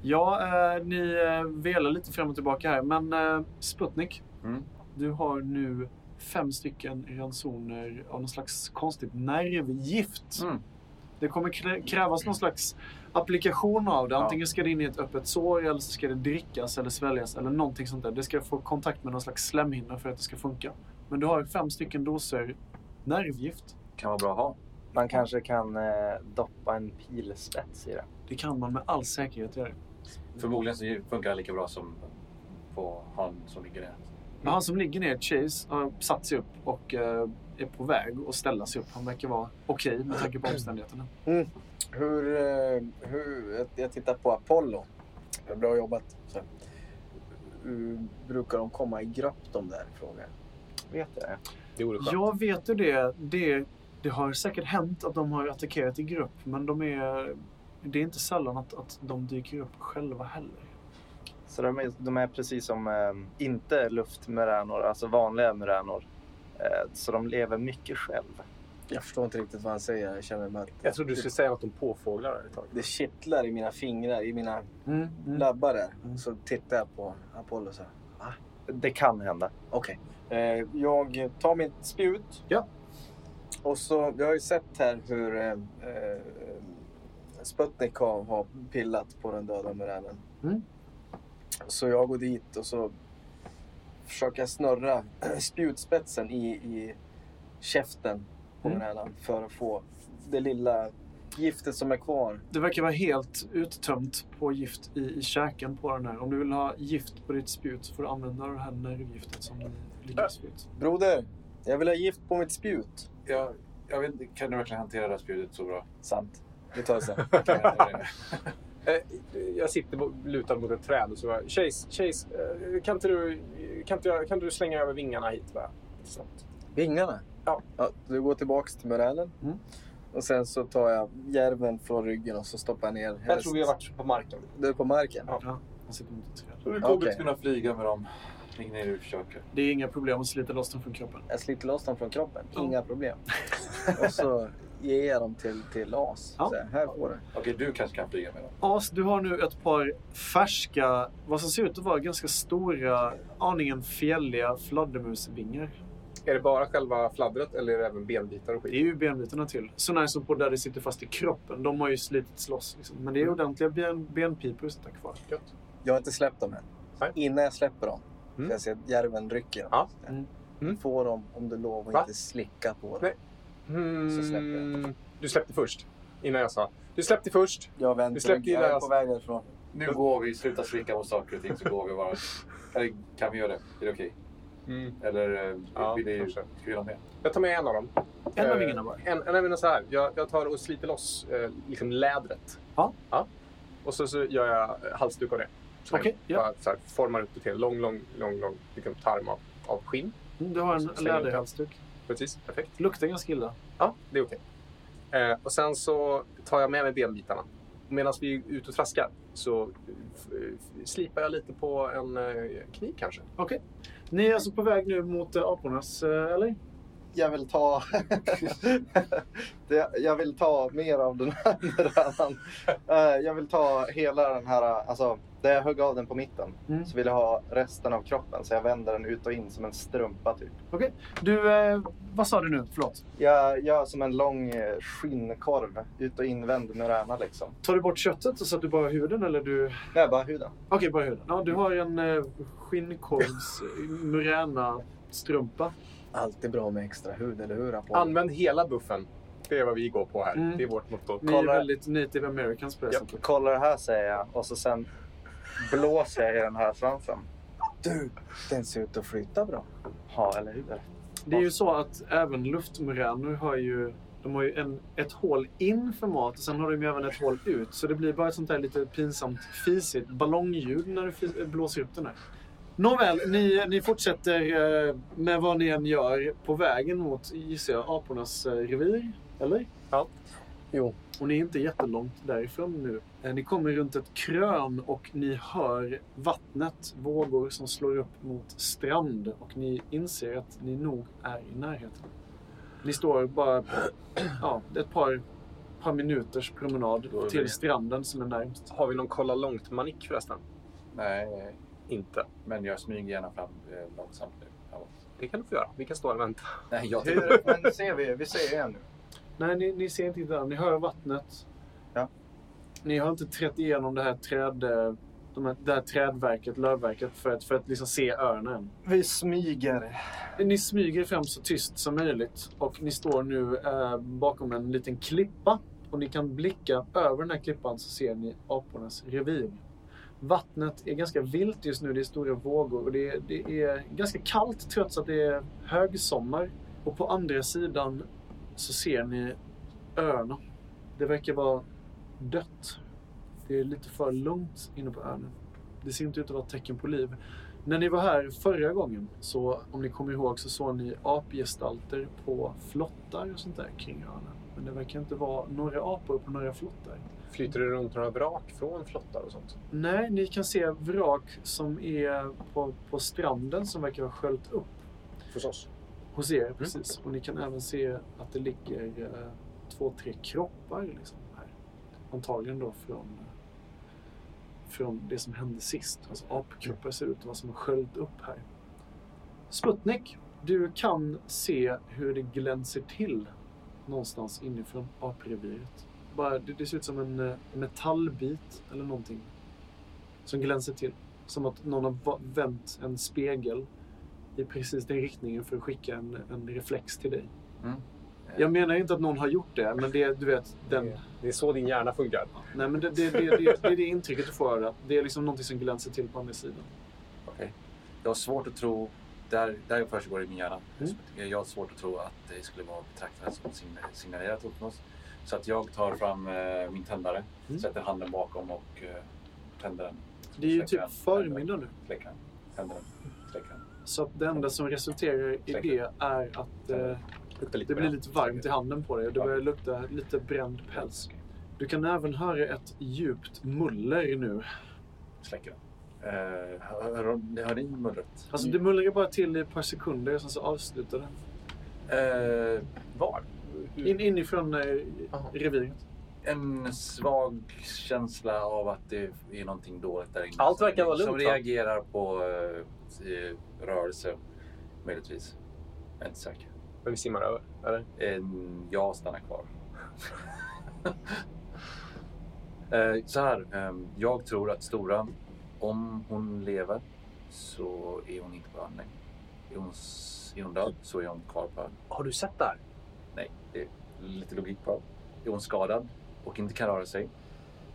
Ja, eh, ni eh, velar lite fram och tillbaka här. Men eh, Sputnik, Mm. du har nu fem stycken ransoner av någon slags konstigt nervgift. Mm. Det kommer krä- krävas någon slags applikation av det. Antingen ska det in i ett öppet sår eller så ska det drickas eller sväljas eller någonting sånt där. Det ska få kontakt med någon slags slemhinna för att det ska funka. Men du har fem stycken doser nervgift. Kan vara bra att ha. Man kanske kan eh, doppa en pilspets i det. Det kan man med all säkerhet göra. Förmodligen så funkar det lika bra som på han som ligger där. Men han som ligger ner, Chase, har satt sig upp och eh, är på väg att ställa sig upp. Han verkar vara okej med tanke på omständigheterna. Hur, eh, hur, jag- tittar på Apollo. Bra jobbat. Så. Brukar de komma i grupp de där? Frågar. Vet jag det? Det vore skönt. Jag vet du det. det. Det har säkert hänt att de har attackerat i grupp, men de är, det är inte sällan att, att de dyker upp själva heller. Så de är, de är precis som eh, inte luftmuränor, alltså vanliga muränor. Eh, så de lever mycket själv. Jag förstår inte riktigt vad han säger. Jag känner mig att Jag trodde du skulle säga något om påfåglar ett tag. det kittlar i mina fingrar, i mina Mm, mm. labbar där. Mm. Så tittar jag på Apollo så här. Det kan hända. Okej. Eh, jag tar mitt spjut. Ja. Och så, jag har ju sett här hur eh, eh, Sputnik har, har pillat på den döda muränen. Mm. Så jag går dit och så försöker jag snurra *clears throat* spjutspetsen i, i käften på Mm. muränen för att få det lilla giftet som är kvar. Det verkar vara helt uttömt på gift i, i käken på den här. Om du vill ha gift på ditt spjut så får du använda det här nervgiftet som ni lyckas få ut. Broder, jag vill ha gift på mitt spjut. Jag, jag vet, kan du verkligen hantera det här spjutet så bra? Sant. Vi tar det sen. *laughs* Jag? *laughs* Eh, Jag sitter lutad mot ett träd och så bara, Chase, Chase eh, kan, inte du, kan, inte jag, kan du slänga över vingarna hit bara? Snabbt. Vingarna? Ja. ja. Du går tillbaks till muränen. Mm. Och sen så tar jag järven från ryggen och så stoppar jag ner Jag tror vi har varit på marken. Du är på marken? Ja. Ja, han sitter mot ett träd. Du kommer inte kunna flyga med dem. Ingen är du försöker. Det är inga problem att slita loss dem från kroppen. Jag sliter loss dem från kroppen. Ja. Inga problem. *laughs* och så ger jag dem till, till As. Ja. Så här, får du. Okej, du kanske kan flyga med dem. As, du har nu ett par färska, vad som ser ut att vara ganska stora, aningen fjälliga fladdermusvingar. Är det bara själva fladdret eller är det även benbitar och Det är skit? ju benbitarna till. Så när som på där det sitter fast i kroppen. De har ju slitits loss. Liksom. Men det är ordentliga ben, benpipor som sitter kvar. Gött. Jag har inte släppt dem än. Nej. Innan jag släpper dem. Mm. För jag ser att järven rycker dem. Ja. Mm. Mm. Få dem om du lovar att Va? inte slicka på dem. Nej. Så släpper Mm, du släppte först. Innan jag sa. Du släppte först. Jag Du väntar. släppte in Jag är på väg därifrån. Nu går vi, sluta slicka på saker och ting så går vi bara. Eller kan vi göra det? Är det okej? Eller eh, Ja, vill ni, ha med? Jag tar med en av dem. En av Eh, vingarna bara. En, en, en, så här. Jag, jag tar och sliter loss eh, liksom lädret. Ja. ja. Och så, så gör jag halsduk av det. Så jag ja. bara så här, formar ut det till en lång, lång, lång, lång liksom, tarm av, av skinn. Mm, Du har en läderhalsduk. Precis, perfekt. Luktar ganska illa. Ja, det är okej. Eh, och sen så tar jag med mig benbitarna. Medan vi är ute och traskar så eh, slipar jag lite på en eh, kniv kanske. Okej. Ni är alltså på väg nu mot äh, apornas, eh, eller? Jag vill ta... *laughs* det, jag vill ta mer av den här. *laughs* Eh, jag vill ta hela den här, alltså där jag högg av den på mitten. Mm. Så vill jag ha resten av kroppen. Så jag vänder den ut och in som en strumpa typ. Du, eh, vad sa du nu? Förlåt. Jag gör som en lång eh, skinnkorv. Ut och invänd muräna liksom. Tar du bort köttet så att du bara huden eller du... Nej, bara huden. Okej, bara huden. Ja, du har en eh, skinnkorvs muräna strumpa. Alltid bra med extra hud, eller hur? Apollo? Använd hela buffen. Det är vad vi går på här. Mm. Det är vårt motto. Ni är väldigt native americans på det sättet. Kolla det här säger jag. Och så sen blåser jag i den här svansen. Du, den ser ut att flytta bra. Ja, eller hur? Det är ju så att även luftmuränor har ju, de har ju en, ett hål in för mat och sen har de ju även ett hål ut. Så det blir bara ett sånt där lite pinsamt fisigt ballongljud när du blåser upp den här. Nåväl, ni, ni fortsätter eh, med vad ni än gör på vägen mot, gissar jag, apornas eh, revir. Eller? Ja. Jo. Och ni är inte jättelångt därifrån nu. Eh, Ni kommer runt ett krön och ni hör vattnet, vågor som slår upp mot strand. Och ni inser att ni nog är i närheten. Ni står bara ja, ett par par minuters promenad till stranden som är närmst. Har vi någon kolla långt-manik förresten? Nej, Inte. men jag smyger gärna fram eh, långsamt nu. framåt. Det kan du få göra. Vi kan stå här och vänta. Nej, jag *laughs* Hur, men ser vi? Vi ser igen nu. Nej, ni, ni ser inte där. Ni hör vattnet. Ja. Ni har inte trätt igenom det här, träd, eh, de här, det här trädverket, lövverket, för att, för att liksom se ön än. Vi smyger. Ni smyger fram så tyst som möjligt och ni står nu eh, bakom en liten klippa. Och ni kan blicka över den här klippan så ser ni apornas revir. Vattnet är ganska vilt just nu, det är stora vågor och det är, det är ganska kallt trots att det är högsommar. Och på andra sidan så ser ni öarna. Det verkar vara dött. Det är lite för lugnt inne på ön. Det ser inte ut att vara tecken på liv. När ni var här förra gången, så om ni kommer ihåg, så såg ni apgestalter på flottar och sånt där kring öarna. Men det verkar inte vara några apor på några flottar. Flyter det runt några vrak från flottar och sånt? Nej, ni kan se vrak som är på, på stranden som verkar ha sköljt upp Förstås. hos er. Precis. Och ni kan även se att det ligger eh, två, tre kroppar liksom, här. Antagligen då från, från det som hände sist. Alltså apkroppar ser ut att vara som har sköljt upp här. Sputnik, du kan se hur det glänser till någonstans inifrån apreviret. Bara, det, det ser ut som en eh, metallbit eller någonting som glänser till. Som att någon har vänt en spegel i precis den riktningen för att skicka en, en reflex till dig. Mm. Jag menar inte att någon har gjort det, men det, du vet, den, Det, är så din hjärna funkar. nej, men det, det, det, det, det är det intrycket du får. Att det är liksom någonting som glänser till på andra sidan. Okej. Jag har svårt att tro, där, där försiggår i min hjärna. Mm. Jag har svårt att tro att det skulle vara betraktat som sign- signalerat oss. Så att jag tar fram eh, min tändare, Mm. sätter handen bakom och eh, tänder den. Det är ju typ förmiddag nu. Släcker tänder den, släcker. Så att det enda som resulterar i det är att eh, det blir lite varmt i handen på dig och det börjar lukta lite bränd päls. Du kan även höra ett djupt muller nu. Släcker den. Eh, hör, hör, hör ni mullret? Alltså det mullrar bara till i ett par sekunder och sen så avslutar det. Eh, var? In, inifrån eh, reviret. En svag känsla av att det är någonting dåligt där inne. Allt som- verkar vara Som lugnt, va? reagerar på eh, rörelse, möjligtvis. Jag är inte säker. Men vi simmar över, eller? En, jag stannar kvar. *laughs* eh, så här, eh, jag tror att Stora, om hon lever så är hon inte på ön längre. Är hon, är hon död så är hon kvar på ön. Har du sett det här? Nej, det är lite logik på. Är hon skadad och inte kan röra sig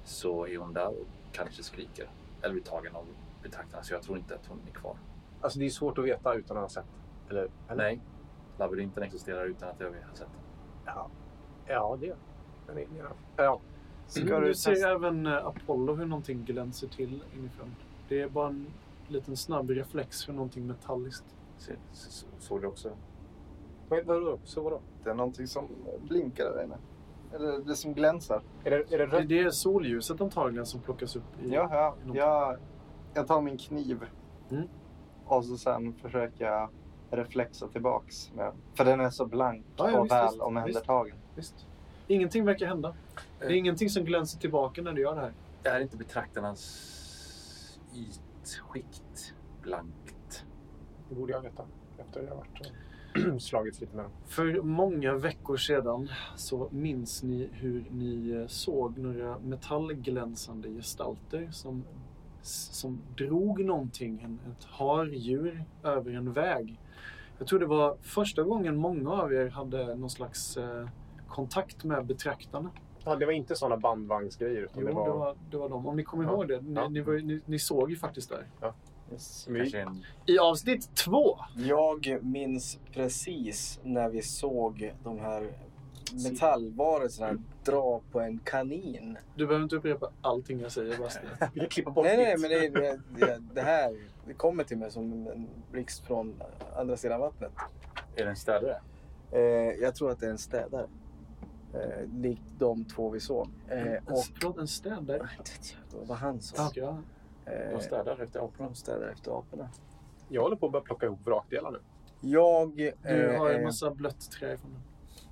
så är hon där och kanske skriker. Eller blir tagen av betraktarna. Så jag tror inte att hon är kvar. Alltså det är svårt att veta utan att ha sett. Eller? eller? Nej, labyrinten existerar utan att jag har sett den. Ja, ja det gör den. Ja. Ska Mm, du ser testa? även eh, Apollo hur någonting glänser till inifrån. Det är bara en liten snabb reflex för någonting metalliskt. Så- så- Såg du också? Men vadå? Så vadå? Det är någonting som blinkar där inne. Eller det som glänsar. Är det, är det Det, rött? det är solljuset antagligen som plockas upp i... Ja, ja. någonting. Jag, jag tar min kniv. Mm. Och så sen försöker jag reflexa tillbaks. Med, för den är så blank Ja, ja, och visst, väl visst, omhändertagen. Visst. Ingenting verkar hända. Det är Eh. ingenting som glänser tillbaka när du gör det här. Är inte betraktarnas ytskikt blankt? Det borde jag veta. Efter jag har varit och *clears throat* slagits lite med dem. För många veckor sedan så minns ni hur ni eh, såg några metallglänsande gestalter som, som drog någonting, en, ett hardjur, över en väg. Jag tror det var första gången många av er hade någon slags eh, kontakt med betraktarna. Ja, det var inte sådana bandvagnsgrejer. Utan Jo, det var... det var, det var de. Om ni kommer Ja. ihåg det. Ni, Ja. ni, var, ni, ni såg ju faktiskt där. Yes. Vi- Kanske en... I avsnitt två! Jag minns precis när vi såg de här metallvarelserna dra på en kanin. Du behöver inte upprepa allting jag säger, Bastian. *laughs* Vi kan klippa bort Nej, nej, men det, det, det, det här det kommer till mig som en blixt från andra sidan vattnet. Är det en städare? Eh, jag tror att det är en städare. Eh, likt de två vi såg. Eh, En, och förlåt, en städare? det var han som Ah, okej, ja. De eh, städar efter aporna. de städar efter aporna. Jag håller på att börja plocka ihop vrakdelar nu. Jag... Du har en eh, massa blött trä ifrån den.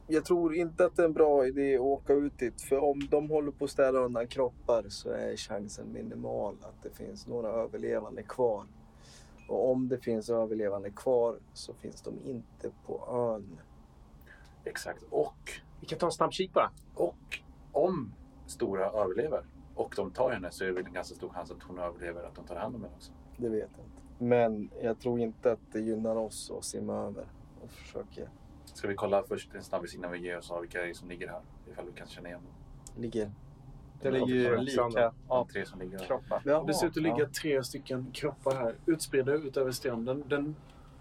Jag tror inte att det är en bra idé att åka ut dit. För om de håller på att städa undan kroppar så är chansen minimal att det finns några överlevande kvar. Och om det finns överlevande kvar så finns de inte på ön. Exakt. Och, Vi kan ta en snabb kik bara. och om Stora överlever och de tar henne så är det väl en ganska stor chans att hon överlever, att de tar hand om henne också. Det vet jag inte. Men jag tror inte att det gynnar oss att simma över och försöka Ska vi kolla först en snabbis innan vi ger oss av vilka som ligger här? Ifall vi kan känna igen dem. ligga. Det ligger ju lika tre som ligger kroppar. Det ser ut att ligga tre stycken kroppar här utspridda ut över stranden. Den,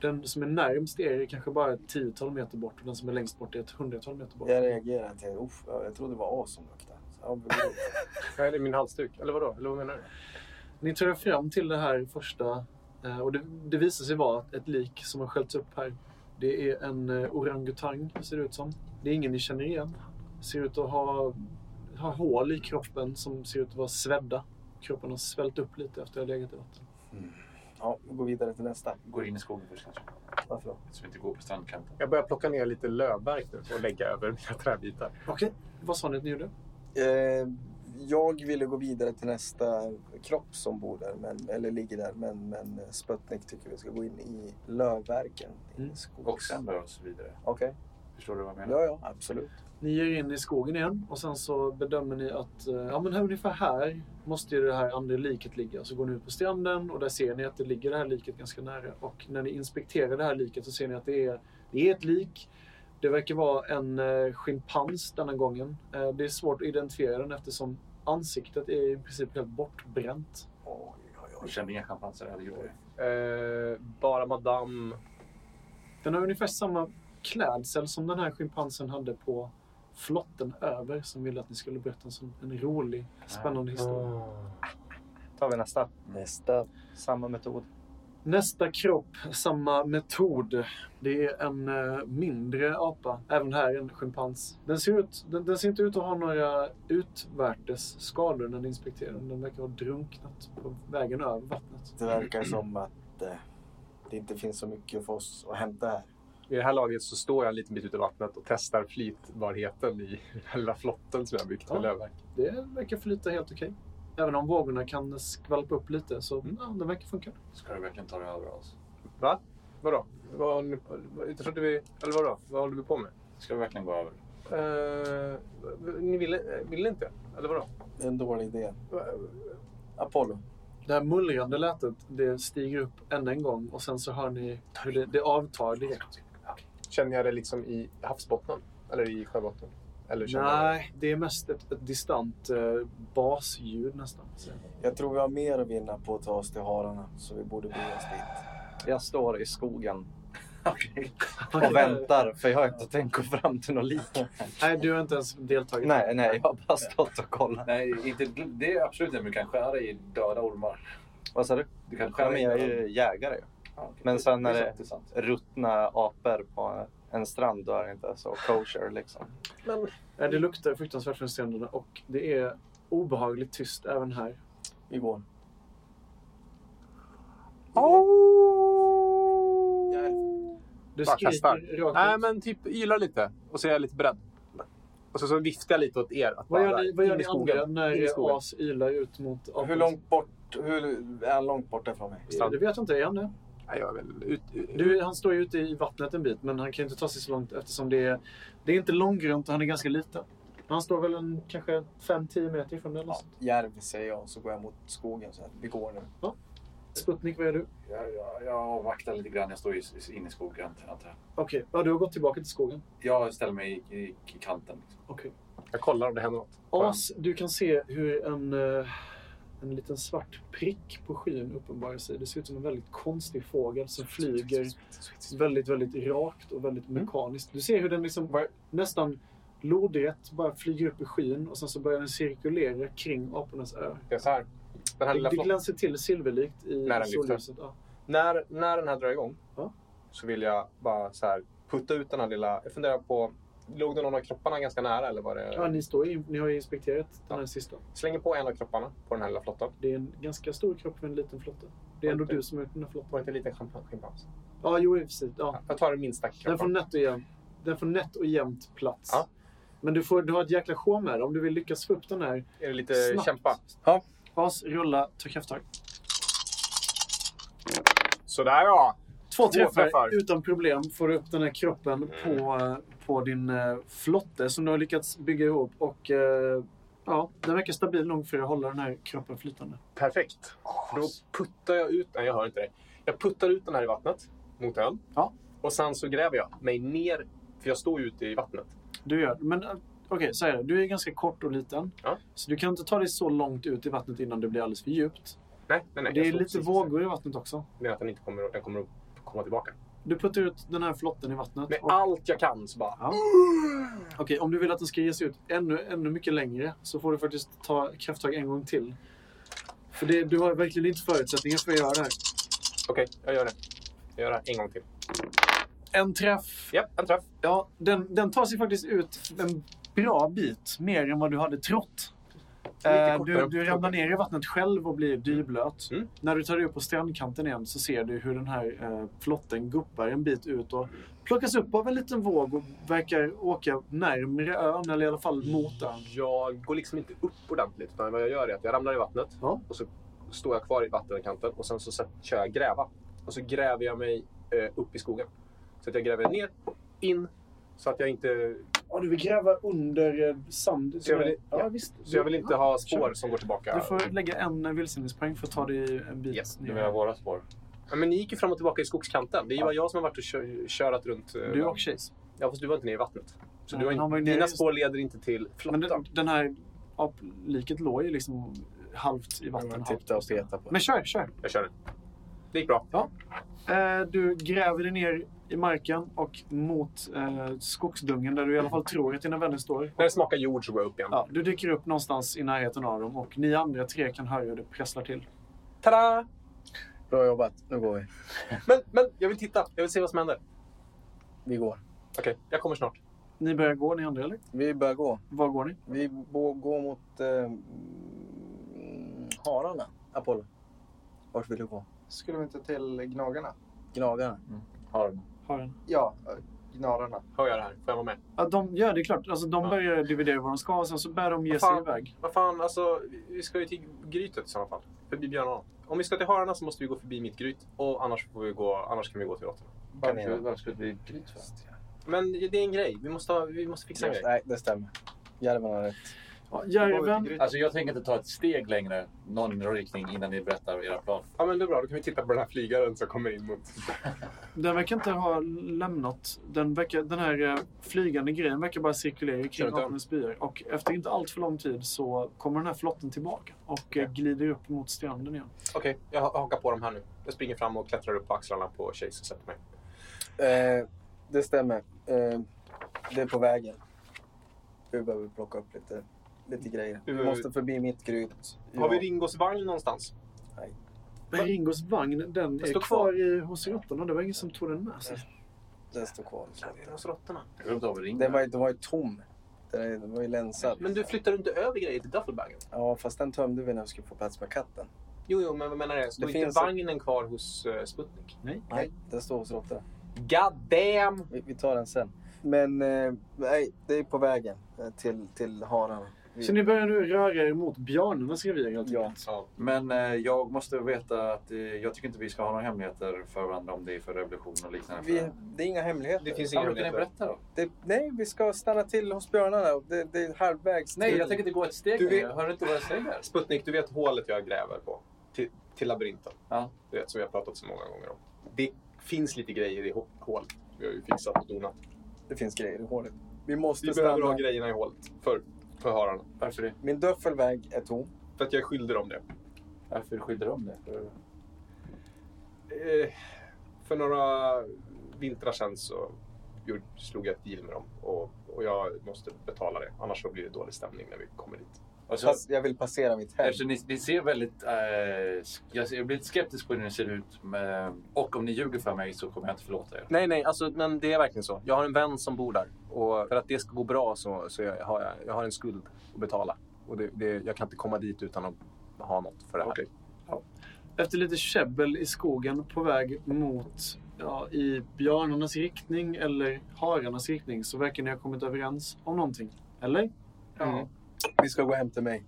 den som är närmst er är kanske bara ett tiotal meter bort och den som är längst bort är ett hundratal meter bort. Jag reagerar till uff, jag trodde det var as som luktade. Ja, *laughs* det är min halsduk. Eller vadå? Eller vad menar du? Ni tar fram till det här första eh, och det, det visar sig vara ett lik som har sköljts upp här. Det är en eh, orangutang, ser det ut som. Det är ingen ni känner igen. Ser ut att ha, ha hål i kroppen som ser ut att vara svedda. Kroppen har svällt upp lite efter att ha legat i vatten. Ja, vi går vidare till nästa. Går in i skogen först kanske. Varför då? Så vi inte går på strandkanten. Jag börjar plocka ner lite lövverk nu och lägga över mina träbitar. Okej, vad sa ni att ni gjorde? Eh, jag ville gå vidare till nästa kropp som bor där, men, eller ligger där. Men, men Sputnik tycker vi ska gå in i lövverken. I Mm. skogs... Och sen rör oss vidare. Okej, Förstår du vad jag menar? ja, ja, absolut. Ni ger in i skogen igen och sen så bedömer ni att eh, ja, men här, ungefär här måste ju det här andra liket ligga. Så går ni ut på stranden och där ser ni att det ligger det här liket ganska nära. Och när ni inspekterar det här liket så ser ni att det är, det är ett lik. Det verkar vara en eh, schimpans denna gången. Eh, det är svårt att identifiera den eftersom ansiktet är i princip helt bortbränt. Jag kände inga schimpanser, det? Eh, bara Madame... Den har ungefär samma klädsel som den här schimpansen hade på flotten över som ville att ni skulle berätta en, sån, en rolig, spännande historia. tar vi nästa. Nästa. Samma metod. Nästa kropp, samma metod. Det är en eh, mindre apa. Även här en schimpans. Den ser, ut, den, den ser inte ut att ha några utvärtes skador när ni inspekterar den. Den verkar ha drunknat på vägen över vattnet. Det verkar som att eh, det inte finns så mycket för oss att hämta här. I det här laget så står jag en liten bit ute i vattnet och testar flytbarheten i den här lilla flotten som jag byggt med Ja. lövverk. Det verkar flyta helt okej. Även om vågorna kan skvalpa upp lite så ja, det verkar funka. Ska du verkligen ta dig över oss? Va? Vadå? Vad håller ni på? Jag trodde vi... Eller vadå? Vad håller vi på med? Ska du verkligen gå över? Eh, ni ville, ville inte? Eller vadå? Det är en dålig idé. Apollo. Det här mullrande lätet det stiger upp än en gång och sen så hör ni hur det, det avtar direkt. Känner jag det liksom i havsbotten? Eller i sjöbotten? Eller känner jag det- Nej, det är mest ett, ett distant eh, basljud nästan. Jag tror vi har mer att vinna på att ta oss till hararna, så vi borde bege oss dit. Jag står i skogen *laughs* och väntar för jag har inte tänkt gå fram till något lik. *laughs* Nej, du har inte ens deltagit. Nej, nej, jag har bara stått och kollat. Nej, inte, det är absolut inte. Men du kan skära i döda ormar. Vad sa du? Du kan Ja, skära men i jag är ju jägare Ja, okej. Men sen när det är det- sant, det är. Ruttna apor på en strand, då är det inte så kosher liksom. Men Nej, det luktar fruktansvärt från stränderna och det är obehagligt tyst även här. Vi går. Du Bara skriker rakt Nej, ut. men typ ylar lite. Och så är jag lite beredd. Och så, så viftar jag lite åt er. Att Vad gör ni, vad gör ni skogen. andra när skogen. as ylar ut mot aporna? Hur långt bort hur, är han långt borta från mig? Ja, Det vet jag inte. Är han det? Jag är väl ut, ut, Du, han står ju ute i vattnet en bit, men han kan inte ta sig så långt eftersom det är, det är inte långgrunt och han är ganska liten. Han står väl en, kanske 5-10 meter ifrån eller Ja, järv säger jag, så går jag mot skogen. Så här. Vi går nu. Sputnik, vad gör du? Jag, jag, jag avvaktar lite grann. Jag står inne i skogen. antar jag. Okej, ja, du har gått tillbaka till skogen. Jag ställer mig i, i, i kanten. Liksom. Okej. Jag kollar om det händer något. As, du kan se hur en, eh, en liten svart prick på skyn uppenbarar sig. Det ser ut som en väldigt konstig fågel som flyger väldigt, väldigt rakt och väldigt mekaniskt. Du ser hur den liksom nästan lodrätt bara flyger upp i skyn och sen så börjar den cirkulera kring apornas ö. Det är så här. Den här Det, det glänser till silverlikt i När solljuset. Ja. när, när den här drar igång Ja. så vill jag bara så här putta ut den här lilla... Jag funderar på... Låg det någon av kropparna ganska nära eller var det... Ja, ni, står ju, ni har ju inspekterat den här sista. Slänger på en av kropparna på den här lilla flottan. Det är en ganska stor kropp för en liten flotte. Det är ändå du som har gjort den här Var flottan. inte en liten schimpans? Ja, jo, precis. Ja. Jag tar den minsta Den får kroppen. den får nätt och jämnt plats. Ja. Men du, får, du har ett jäkla show med. Om du vill lyckas få upp den här Är det lite snabbt. kämpa? As, rulla, ta krafttag. Sådär ja! Två Två träffar, träffar. utan problem får du upp den här kroppen på, eh, på din eh, flotte som du har lyckats bygga ihop. Och eh, ja, den verkar stabil nog för att hålla den här kroppen flytande. Perfekt. Då puttar jag ut... Nej, jag hör inte dig. Jag puttar ut den här i vattnet mot ön. Ja. Och sen så gräver jag mig ner, för jag står ju ute i vattnet. Du gör Men eh, okej, så är det. Du är ganska kort och liten. Ja. Så du kan inte ta dig så långt ut i vattnet innan det blir alldeles för djupt. Nej, nej, nej. det är lite vågor i vattnet också. Men att den inte kommer, den kommer att komma tillbaka. Du puttar ut den här flotten i vattnet. Med och- allt jag kan så bara... Ja. Okej, om du vill att den ska ge sig ut ännu, ännu mycket längre så får du faktiskt ta krafttag en gång till. För det, du har verkligen inte förutsättningar för att göra det här. Okej, jag gör det. Jag gör det en gång till. En träff. Japp, en träff. Ja, den, den tar sig faktiskt ut en bra bit. Mer än vad du hade trott. Eh, du, du ramlar ner i vattnet själv och blir dyblöt. Mm. När du tar dig upp på strandkanten igen så ser du hur den här eh, flotten guppar en bit ut och plockas upp av en liten våg och verkar åka närmre ön, eller i alla fall mot ön. Jag går liksom inte upp ordentligt. Utan vad jag gör är att jag ramlar i vattnet. Ja. Och så står jag kvar i vattenkanten. Och sen så kör jag gräva. Och så gräver jag mig eh, upp i skogen. Så att jag gräver ner, in. Så att jag inte... Ja, du vill gräva under eh, sand? Så jag vill- ja, visst. Så jag vill inte ha spår Kör. som går tillbaka. Du får lägga en eh, vildsvinspoäng för att ta dig en bit Yes, Du ner. menar våra spår? Ja, men ni gick ju fram och tillbaka i skogskanten. Det är ju bara jag som har varit och kö- körat runt. eh, Du och Chase. Ja, fast du var inte nere i vattnet. Så Nej, du har var nere dina spår leder inte till Men flottan. den, den här apliket låg ju liksom halvt i vatten. Man tippade och petade på. Men kör, kör. Jag kör det. Det gick bra. Eh, du gräver dig ner i marken och mot eh, skogsdungen där du i alla fall tror att dina vänner står. När det smakar jord så går jag upp igen. Ja, du dyker upp någonstans i närheten av dem och ni andra tre kan höra hur det prasslar till. Tada! Bra jobbat. Nu går vi. Men, men jag vill titta. Jag vill se vad som händer. Vi går. Okej, jag kommer snart. Ni börjar gå, ni andra eller? Vi börjar gå. Var går ni? Vi går mot eh, mm, hararna. Apollo. Vart vill du gå? Skulle vi inte till gnagarna? Gnagarna. Har den. Har en. Ja, gnararna. Hör jag det här? Får jag vara med? Ja, de, ja, det är klart. Alltså, de Ja. börjar dividera vad de ska och sen så börjar de ge sig iväg. Vad fan, alltså. Vi ska ju till grytet i sådana fall. Förbi björnarna. Om vi ska till hararna så måste vi gå förbi mitt gryt. Och annars, får vi gå, annars kan vi gå till råttorna. Varför, varför skulle vi gryt för? Men det är en grej. Vi måste, ha, vi måste fixa en grej. Nej, det stämmer. Järven har rätt. Ja, järven. Alltså jag tänker inte ta ett steg längre, någon riktning, innan ni berättar era plan. Ja, men det är bra. Då kan vi titta på den här flygaren som kommer in mot... Den verkar inte ha lämnat. Den, verkar, den här eh, flygande grejen verkar bara cirkulera kring. Apenens byar. Och efter inte allt för lång tid så kommer den här flotten tillbaka och eh, glider upp mot stranden igen. Okej, jag ha- hakar på dem här nu. Jag springer fram och klättrar upp på axlarna på Chase och sätter mig. Eh, det stämmer. Eh, det är på vägen. Vi behöver plocka upp lite, lite grejer. Vi måste förbi mitt gryt. Har vi Ja. Ringos vagn någonstans? Men Ringos vagn, den Den är står kvar i, hos råttorna. Det var ingen som tog den med sig. Den står kvar. Det är hos råttorna. Den var, den var ju tom. Den, är- den var ju länsad. Men du flyttar inte över grejer till duffelbagen? Ja, fast den tömde vi när vi skulle få plats med katten. Jo, jo, men vad menar jag? Står Det inte finns- vagnen kvar hos uh, Sputnik? Nej. Nej, den står hos råttorna. God damn! Vi, vi tar den sen. Men eh, nej, det är på vägen eh, till, till hararna. Vi, Så ni börjar nu röra er mot björnarnas revir helt Ja. enkelt? Ja. Men eh, jag måste veta att eh, jag tycker inte vi ska ha några hemligheter för varandra om det är för revolution och liknande. vi, för... det är inga hemligheter. Det finns Ja, inga men kan ni hemligheter. berätta då? Det, nej, vi ska stanna till hos björnarna. Det, det är halvvägs Nej, till. jag tänker inte gå ett steg Du vet-. Hör inte vad jag säger? Sputnik, du vet hålet jag gräver på? Till, till labyrinten. Ja. Du vet, som vi har pratat så många gånger om. Det finns lite grejer i hå- hålet. Vi har ju fixat och donat. Det finns grejer i hålet. Vi måste Vi behöver stanna. ha grejerna i hålet. För, för hararna. Varför det? Min duffelbag är tom. För att jag är skyldig dem det. Varför skyddar de det? För... Eh, för några vintrar sedan så gjorde, slog jag ett deal med dem. Och, och jag måste betala det. Annars så blir det dålig stämning när vi kommer dit. Alltså, Fast jag vill passera mitt hem. Eftersom ni, ni ser väldigt... Eh, jag, ser, jag blir lite skeptisk på hur ni ser ut. Men, och om ni ljuger för mig så kommer jag inte förlåta er. Nej, nej, alltså, men det är verkligen så. Jag har en vän som bor där. Och för att det ska gå bra så, så jag, har jag, jag har en skuld att betala. Och det, det, jag kan inte komma dit utan att ha något för det här. Okej. Efter lite käbbel i skogen på väg mot ja, i björnarnas riktning eller hararnas riktning så verkar ni ha kommit överens om någonting. Eller? Mm. Vi ska gå hem till mig.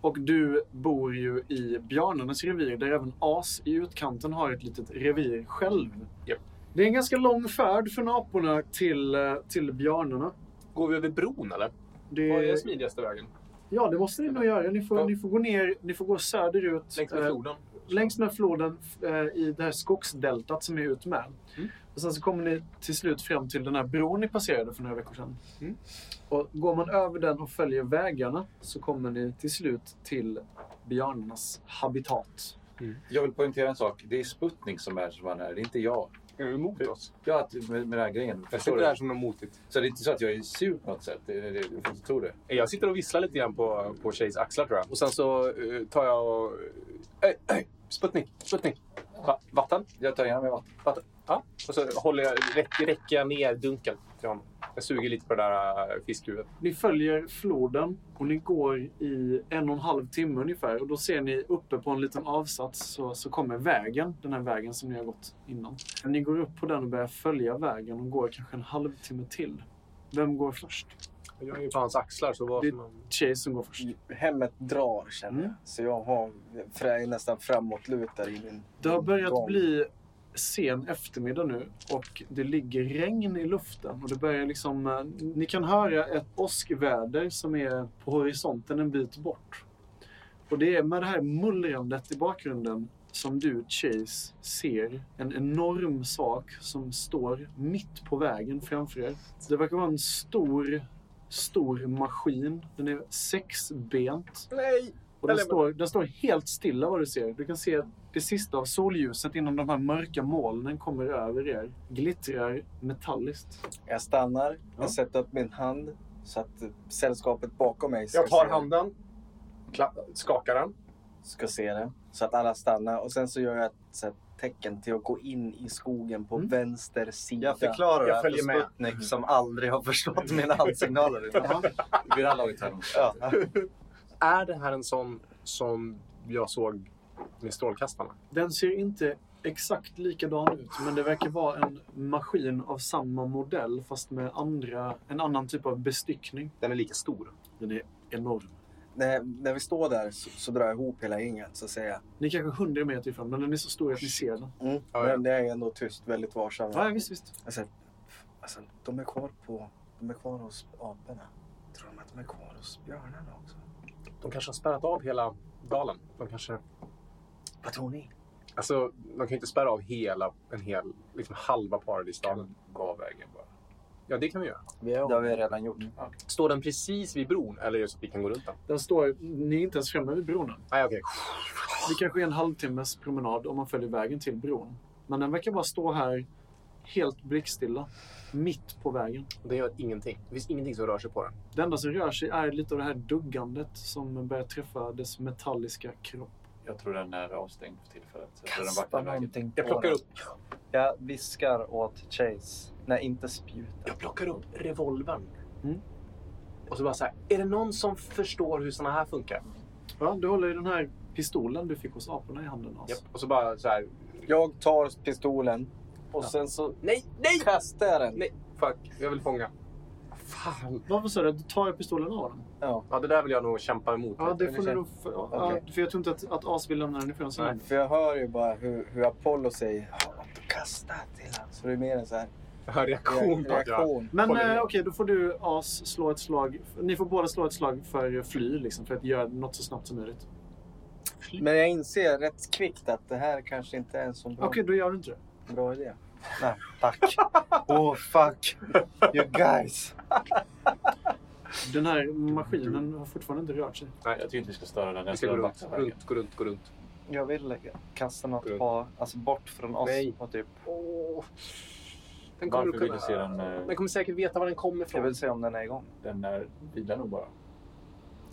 Och du bor ju i björnarnas revir där även As i utkanten har ett litet revir själv. Japp. Det är en ganska lång färd för aporna till, eh, till björnarna. Går vi över bron eller? Det, Vad är den smidigaste vägen? Ja, det måste ni nog göra. Ni får, Ja. ni får gå ner, ni får gå söderut. Längs med eh, floden? längs med floden eh, i det här skogsdeltat som är ut med. Mm. Och sen så kommer ni till slut fram till den här bron ni passerade för några veckor sedan. Mm. Och går man över den och följer vägarna så kommer ni till slut till björnarnas habitat. Jag vill poängtera en sak. Det är Sputnik som är som han är, det är inte jag. Är du emot oss? Ja, med, med den här grejen. Jag sitter du? här som något motigt. Så det är inte så att jag är sur på något sätt. Det, det, du får inte tro det. Jag sitter och visslar lite grann på, på Shays axlar tror jag. Och sen så eh, tar jag och... Ej, ej, Sputnik, Sputnik. Va, vatten? Jag tar gärna med vatten. vatten. Ja. Och så håller jag, räcker jag ner dunken till honom. Jag suger lite på det där äh, fiskhuvudet. Ni följer floden och ni går i en och en halv timme ungefär. Och då ser ni uppe på en liten avsats så, så kommer vägen. Den här vägen som ni har gått innan. Ni går upp på den och börjar följa vägen och går kanske en halvtimme till. Vem går först? Jag är ju på hans axlar så vad Det- som... Chase som går först. Hemmet drar känner jag. Mm. Så jag har jag är nästan framåtlutad i min Det har börjat gång. bli sen eftermiddag nu och det ligger regn i luften. Och det börjar liksom, eh, ni kan höra ett åskväder som är på horisonten en bit bort. Och det är med det här mullrandet i bakgrunden som du, Chase, ser en enorm sak som står mitt på vägen framför er. Det verkar vara en stor, stor maskin. Den är sexbent. Nej! Och den står, den står helt stilla vad du ser. Du kan se att det sista av solljuset innan de här mörka molnen kommer över er. Glittrar metalliskt. Jag stannar, Ja. jag sätter upp min hand så att sällskapet bakom mig ska, Jag tar se, handen, skakar den. ska se det. Så att alla stannar. Och sen så gör jag ett så här, tecken till att gå in i skogen på Mm. vänster sida. Jag förklarar Jag följer med. Sputnik som aldrig har förstått mina *laughs* handsignaler. Vi har laget här. Är det här en sån som jag såg med strålkastarna? Den ser inte exakt likadan ut, men det verkar vara en maskin av samma modell fast med andra, en annan typ av bestyckning. Den är lika stor. Den är enorm. När, när vi står där så, så drar jag ihop hela gänget så säger jag. Ni är kanske 100 meter ifrån, men den är så stor att ni ser den. Mm, Ja, ja. Men det är ändå tyst, väldigt varsam. Ja, visst, visst. Säger, alltså, de är kvar på, de är kvar hos aporna. Tror de att de är kvar hos björnarna också? De kanske har spärrat av hela dalen. De kanske... Vad tror ni? Alltså, de kan ju inte spärra av hela, en hel, liksom halva paradisdalen. Gå av vägen bara. Ja, det kan vi göra. Vi Det har vi redan gjort. Står den precis vid bron eller är det så att vi kan gå runt den? Den står, ni är inte ens framme vid bron än. Nej, okej. Det kanske är en halvtimmes promenad om man följer vägen till bron. Men den verkar bara stå här helt blickstilla. Mitt på vägen. Det gör ingenting. Det finns ingenting som rör sig på den. Det enda som rör sig är lite av det här duggandet som börjar träffa dess metalliska kropp. Jag tror den är avstängd för tillfället. Jag tror den Kasta någonting Jag plockar den. upp, Jag viskar åt Chase. Nej, inte spjuta. jag plockar upp revolvern. Mm. Och så bara så här. Är det någon som förstår hur såna här funkar? Ja, du håller ju den här pistolen du fick hos aporna i handen. Alltså. Och så bara så här. Jag tar pistolen och sen så Nej, nej! kastar jag den. Nej, fuck. Jag vill fånga. Fan. Varför sa du att du tar pistolen av den? Ja, Ja, det där vill jag nog kämpa emot. Ja, det får du nog... För, ja, Okej. för jag tror inte att, att As vill lämna den ifrån sig. Nej. för jag hör ju bara hur, hur Apollo säger "Ja, kasta till honom. Så det är mer en så här reaktion att jag... reaktion. Men eh, okej, då får du As slå ett slag. Ni får båda slå ett slag för fly, liksom, för att göra något så snabbt som möjligt. Men jag inser rätt kvickt att det här kanske inte är en så bra, Okej, då gör du inte det. bra idé. Nej, tack. Oh fuck. You guys. Den här maskinen har fortfarande inte rört sig. Jag tycker inte vi ska störa den. Vi Jag ska ska gå runt, runt, gå runt, gå runt. Jag vill kasta något på, alltså bort från oss. Nej. Och typ, Åh. Den kommer, Varför vill du se den? eh, den kommer säkert veta var den kommer jag ifrån. vill se om den är igång. Den är vilar nog bara.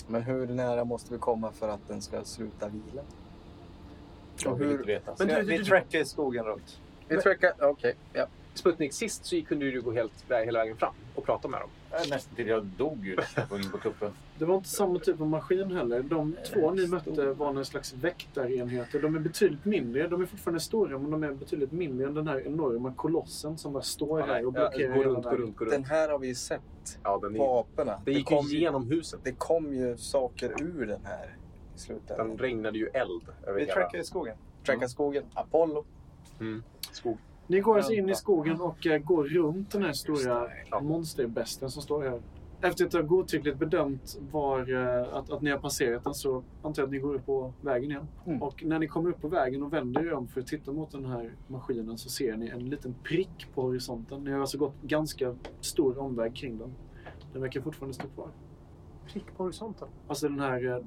Men hur nära måste vi komma för att den ska sluta vila? Jag vill hur- inte veta. Men Ska, du, du, vi du- trackar i skogen runt. Vi trackar, okej. ja. Sputnik, sist så kunde du gå helt, hela vägen fram och prata med dem. Nästan till jag dog ju på in på kuppen. Det var inte samma typ av maskin heller. De två ni mötte var någon slags väktarenheter. De är betydligt mindre. De är fortfarande stora, men de är betydligt mindre än den här enorma kolossen som bara står här och Ja, blockerar hela runt, runt, gå Den runt. här har vi ju sett Ja, den på är, aporna. det gick kom ju igenom huset. det kom ju saker ur den här i slutändan. Den regnade ju eld över Vi hela trackar i skogen. Tracka skogen. Apollo. Skog. Ni går alltså in i skogen och eh, går runt den här stora Ja. monsterbesten som står här. Efter att ha godtyckligt bedömt var, eh, att, att ni har passerat den så antar jag att ni går upp på vägen igen. Mm. Och när ni kommer upp på vägen och vänder er om för att titta mot den här maskinen så ser ni en liten prick på horisonten. Ni har alltså gått ganska stor omväg kring den. Den verkar fortfarande stå kvar. Prick på horisonten. Alltså den här eh,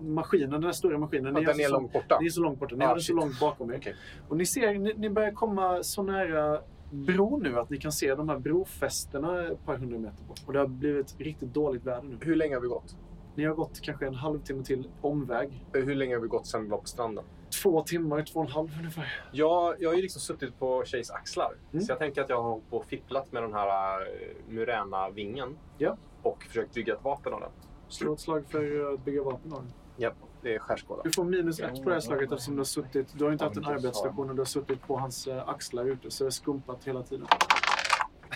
maskinen, den här stora maskinen. Ja, den alltså är så- långt borta. Ni är så långt borta. Ni Ah, har den så långt bakom er. Okej. Och ni ser, ni, ni börjar komma så nära bron nu att ni kan se de här brofästena ett par hundra meter bort. Och det har blivit riktigt dåligt väder nu. Hur länge har vi gått? Ni har gått kanske en halvtimme till omväg. Hur länge har vi gått sedan vi var på stranden? Två timmar, två och en halv ungefär. Jag, jag har ju liksom suttit på Shays axlar. Mm. Så jag tänker att jag har på fipplat med den här uh, Murena-vingen. Ja. Och försökt bygga ett vapen av den. Slå ett slag för att bygga vapen av. Japp, det är skärskåda. Du får minus ett på det här slaget eftersom du har suttit... Du har inte haft en arbetsstation och du har suttit på hans eh, axlar ute. Så det har skumpat hela tiden.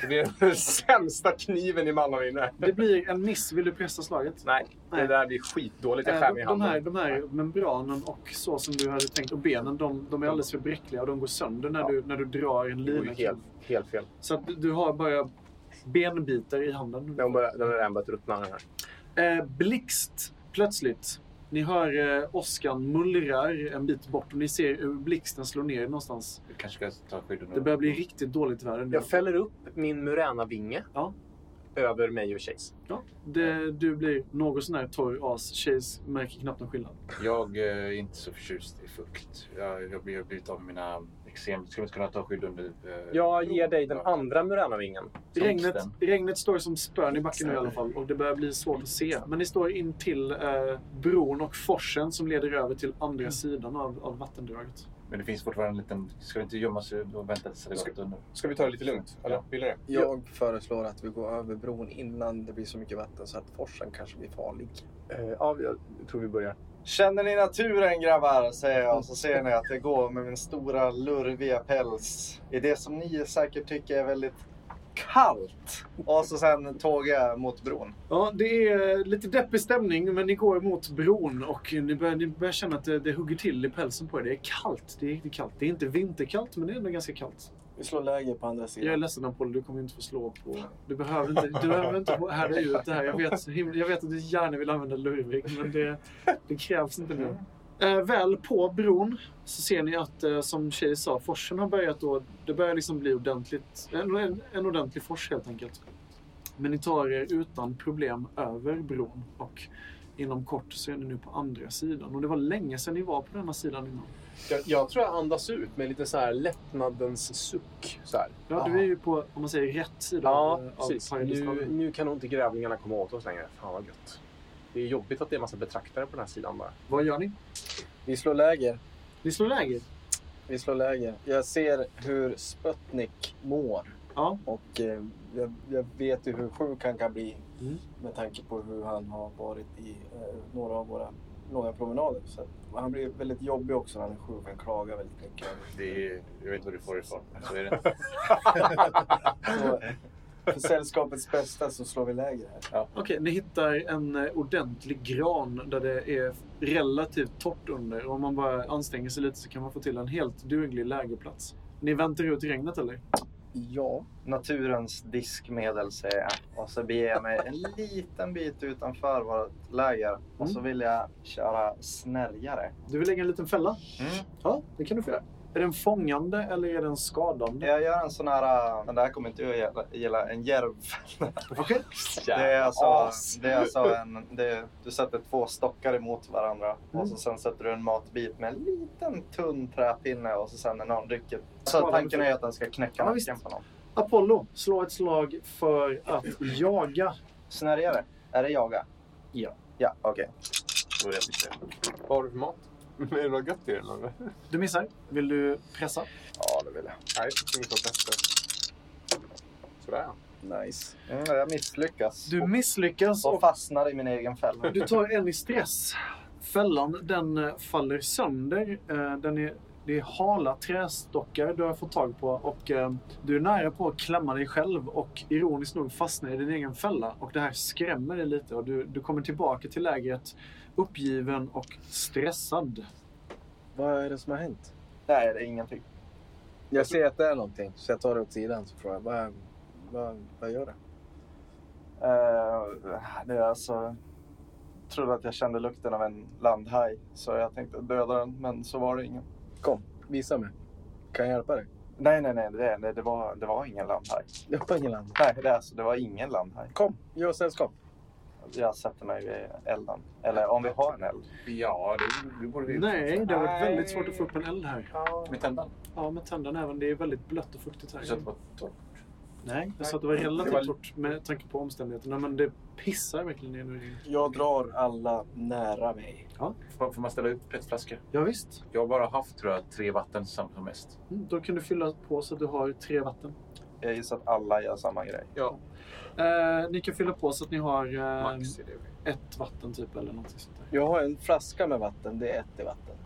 Det blir den sämsta kniven i mannaminne. Det blir en miss. Vill du pressa slaget? Nej, Nej. det där blir skitdåligt. Jag Eh, skär mig i de, de, här, handen. de här membranen och så som du hade tänkt och benen, de, de är alldeles för bräckliga och de går sönder när, Ja. du, när du drar en Det går lina. ju helt, helt fel. Så att du- har bara benbitar i handen. Den har redan börjat ruttna den här. Eh, blixt, plötsligt. Ni hör eh, åskan mullrar en bit bort och ni ser hur blixten slår ner någonstans. Vi kanske ska ta skydd under. Det börjar bli riktigt dåligt väder nu. Jag fäller upp min Murena-vinge Ja. över mig och Chase. Ja, det, du blir något sån här torr as. Chase märker knappt någon skillnad. Jag eh, är inte så förtjust i fukt. Jag, jag blir- jag har blivit av med mina eksem. Ska vi kunna ta skydd under... eh, Jag ger dig den andra Murena-vingen. Regnet, regnet står som spön i backen nu i alla fall och det börjar bli svårt att se. Men ni står in till eh, bron och forsen som leder över till andra sidan av, av vattendraget. Men det finns fortfarande en liten... Ska vi inte gömma sig och vänta tills det gått under? Ska vi ta det lite lugnt? Eller Ja. vill det? Jag föreslår att vi går över bron innan det blir så mycket vatten så att forsen kanske blir farlig. Eh, Ja, jag tror vi börjar. Känner ni naturen grabbar? Säger jag. Så ser ni att det går med min stora lurviga päls i det som ni säkert tycker är väldigt kallt. Och så sen tågar jag mot bron. Ja, det är lite deppig stämning men ni går mot bron och ni börjar, ni börjar känna att det, det hugger till i pälsen på er. Det är kallt. Det är riktigt kallt. Det är inte vinterkallt men det är ändå ganska kallt. Vi slår läge på andra Jag är sidan. ledsen Apollo, du kommer inte få slå på... Du behöver inte, du behöver inte härda ut det här. Jag vet, jag vet att du gärna vill använda lurvig, men det, det krävs inte nu. Eh, väl på bron så ser ni att, eh, som tjej sa, forsen har börjat då... Det börjar liksom bli ordentligt, en, en, en ordentlig fors helt enkelt. Men ni tar er utan problem över bron och inom kort så är ni nu på andra sidan. Och det var länge sedan ni var på denna sidan innan. Jag, jag tror jag andas ut med lite så här lättnadens suck. Så här. Ja, du är ju på, om man säger rätt sida Ja, av, av precis. Nu, nu kan nog inte grävlingarna komma åt oss längre. Fan vad gött. Det är jobbigt att det är en massa betraktare på den här sidan bara. Vad gör ni? Vi slår läger. Ni slår läger. Vi slår läger. Jag ser hur Sputnik mår. Ja. Och eh, jag, jag vet ju hur sjuk han kan bli Mm. med tanke på hur han har varit i eh, några av våra långa promenader. Så han blir väldigt jobbig också när han är sjuk. Han klagar väldigt mycket. Det är, jag vet inte var du får det ifrån. Så är det. *laughs* Så, för sällskapets bästa så slår vi läger här. Okej, ni hittar en eh, ordentlig gran där det är relativt torrt under. Och om man bara anstränger sig lite så kan man få till en helt duglig lägerplats. Ni väntar ut regnet eller? Ja, Naturens diskmedel säger jag. Och så beger jag mig en liten bit utanför vårt läger. Och så vill jag köra snärjare. Du vill lägga en liten fälla? Mm. Ja, det kan du få göra. Är den fångande eller är den skadande? Jag gör en sån här, äh, men det här kommer inte att gilla, gilla en järv. *laughs* Det är alltså, det är alltså en, det är, du sätter två stockar emot varandra Mm. och så sen sätter du en matbit med en liten tunn träpinne och så sen när någon rycker. Så tanken är att den ska knäcka Ja, nacken på någon. Apollo, slå ett slag för att jaga. Snärjare, är det jaga? Ja. Ja, okej. Lite- Vad har du för mat? *laughs* är det något gött i den eller? Du missar. Vill du pressa? Ja, det vill jag. Nej, inte att. Sådär. Nice. Mm, jag misslyckas. Du misslyckas och och fastnar i min egen fälla. *laughs* du tar en i stress. Fällan den eh, faller sönder. Eh, Den är, det är hala trästockar du har fått tag på och eh, du är nära på att klämma dig själv och ironiskt nog fastna i din egen fälla. Och det här skrämmer dig lite och du, du kommer tillbaka till lägret uppgiven och stressad. Vad är det som har hänt? Nej, det är ingenting. Jag ser att det är någonting, så jag tar det åt sidan så frågar jag, vad, vad, vad gör det? Uh, det är alltså... Jag trodde att jag kände lukten av en landhaj, så jag tänkte döda den, men så var det ingen. Kom, visa mig. Kan jag hjälpa dig? Nej, nej, nej, det, det, det, var, det var ingen landhaj. Jag har ingen land. Nej, det, är alltså, det var ingen landhaj. Kom, gör sällskap. Jag sätter mig vid elden. Eller om vi har en eld. Ja, det, det borde vi Nej, det har varit Nej. väldigt svårt att få upp en eld här. Med tändan. Ja, med tänderna även. Det är väldigt blött och fuktigt här. Så att det var torrt. Nej, jag sa att det var relativt Det var- torrt med tanke på omständigheterna. Men det pissar verkligen ner nu. Jag drar alla nära mig. Får, får man ställa ut petflaskor? Ja, visst. Jag har bara haft, tror jag, tre vatten som som mest. Mm, då kan du fylla på så att du har tre vatten. Jag gissar att alla gör samma grej. Ja, Eh, ni kan fylla på så att ni har eh, max är det. ett vatten typ eller något sånt där. Jag har en flaska med vatten, det är ett i vatten.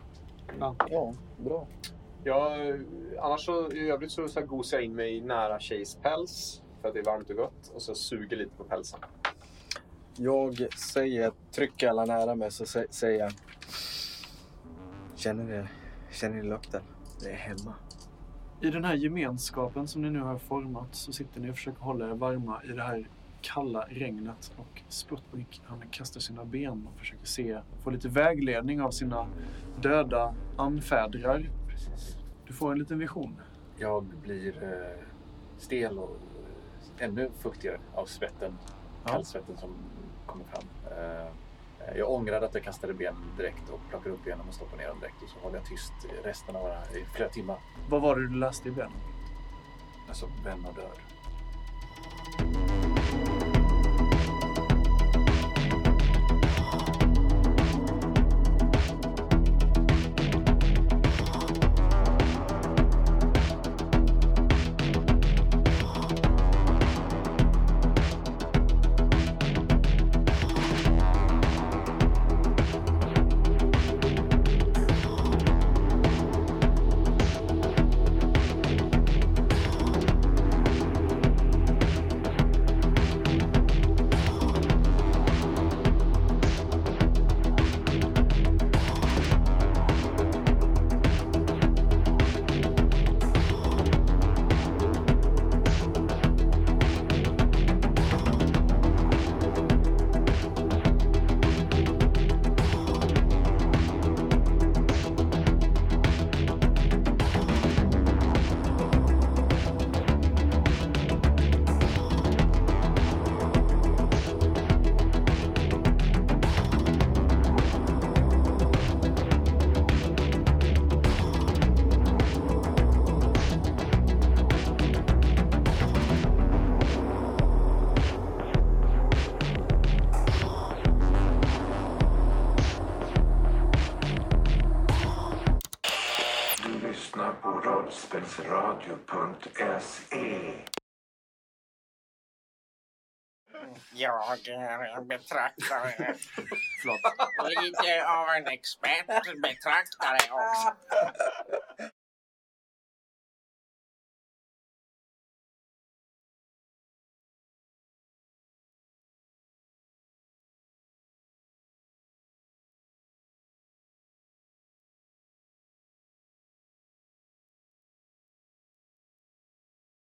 Ja. Ja, bra. Ja, annars så i övrigt så, så här gosar jag in mig nära tjejs päls. För att det är varmt och gott. Och så suger lite på pälsen. Jag säger, trycker alla nära mig så sä- säger jag. Känner ni, känner ni lukten? Det är hemma. I den här gemenskapen som ni nu har format så sitter ni och försöker hålla er varma i det här kalla regnet. Och Sputnik han kastar sina ben och försöker se, få lite vägledning av sina döda anfädrar. Du får en liten vision. Jag blir eh, stel och ännu fuktigare av svetten. Ja. Kallsvetten som kommer fram. Eh, jag ångrade att jag kastade ben direkt och plockade upp benen och stoppade ner dem direkt. Och så håller jag tyst resten av i flera timmar. Vad var det du läste i benen? Alltså vän och död. Jag är en betraktare. Förlåt. Lite av en expert betraktare också.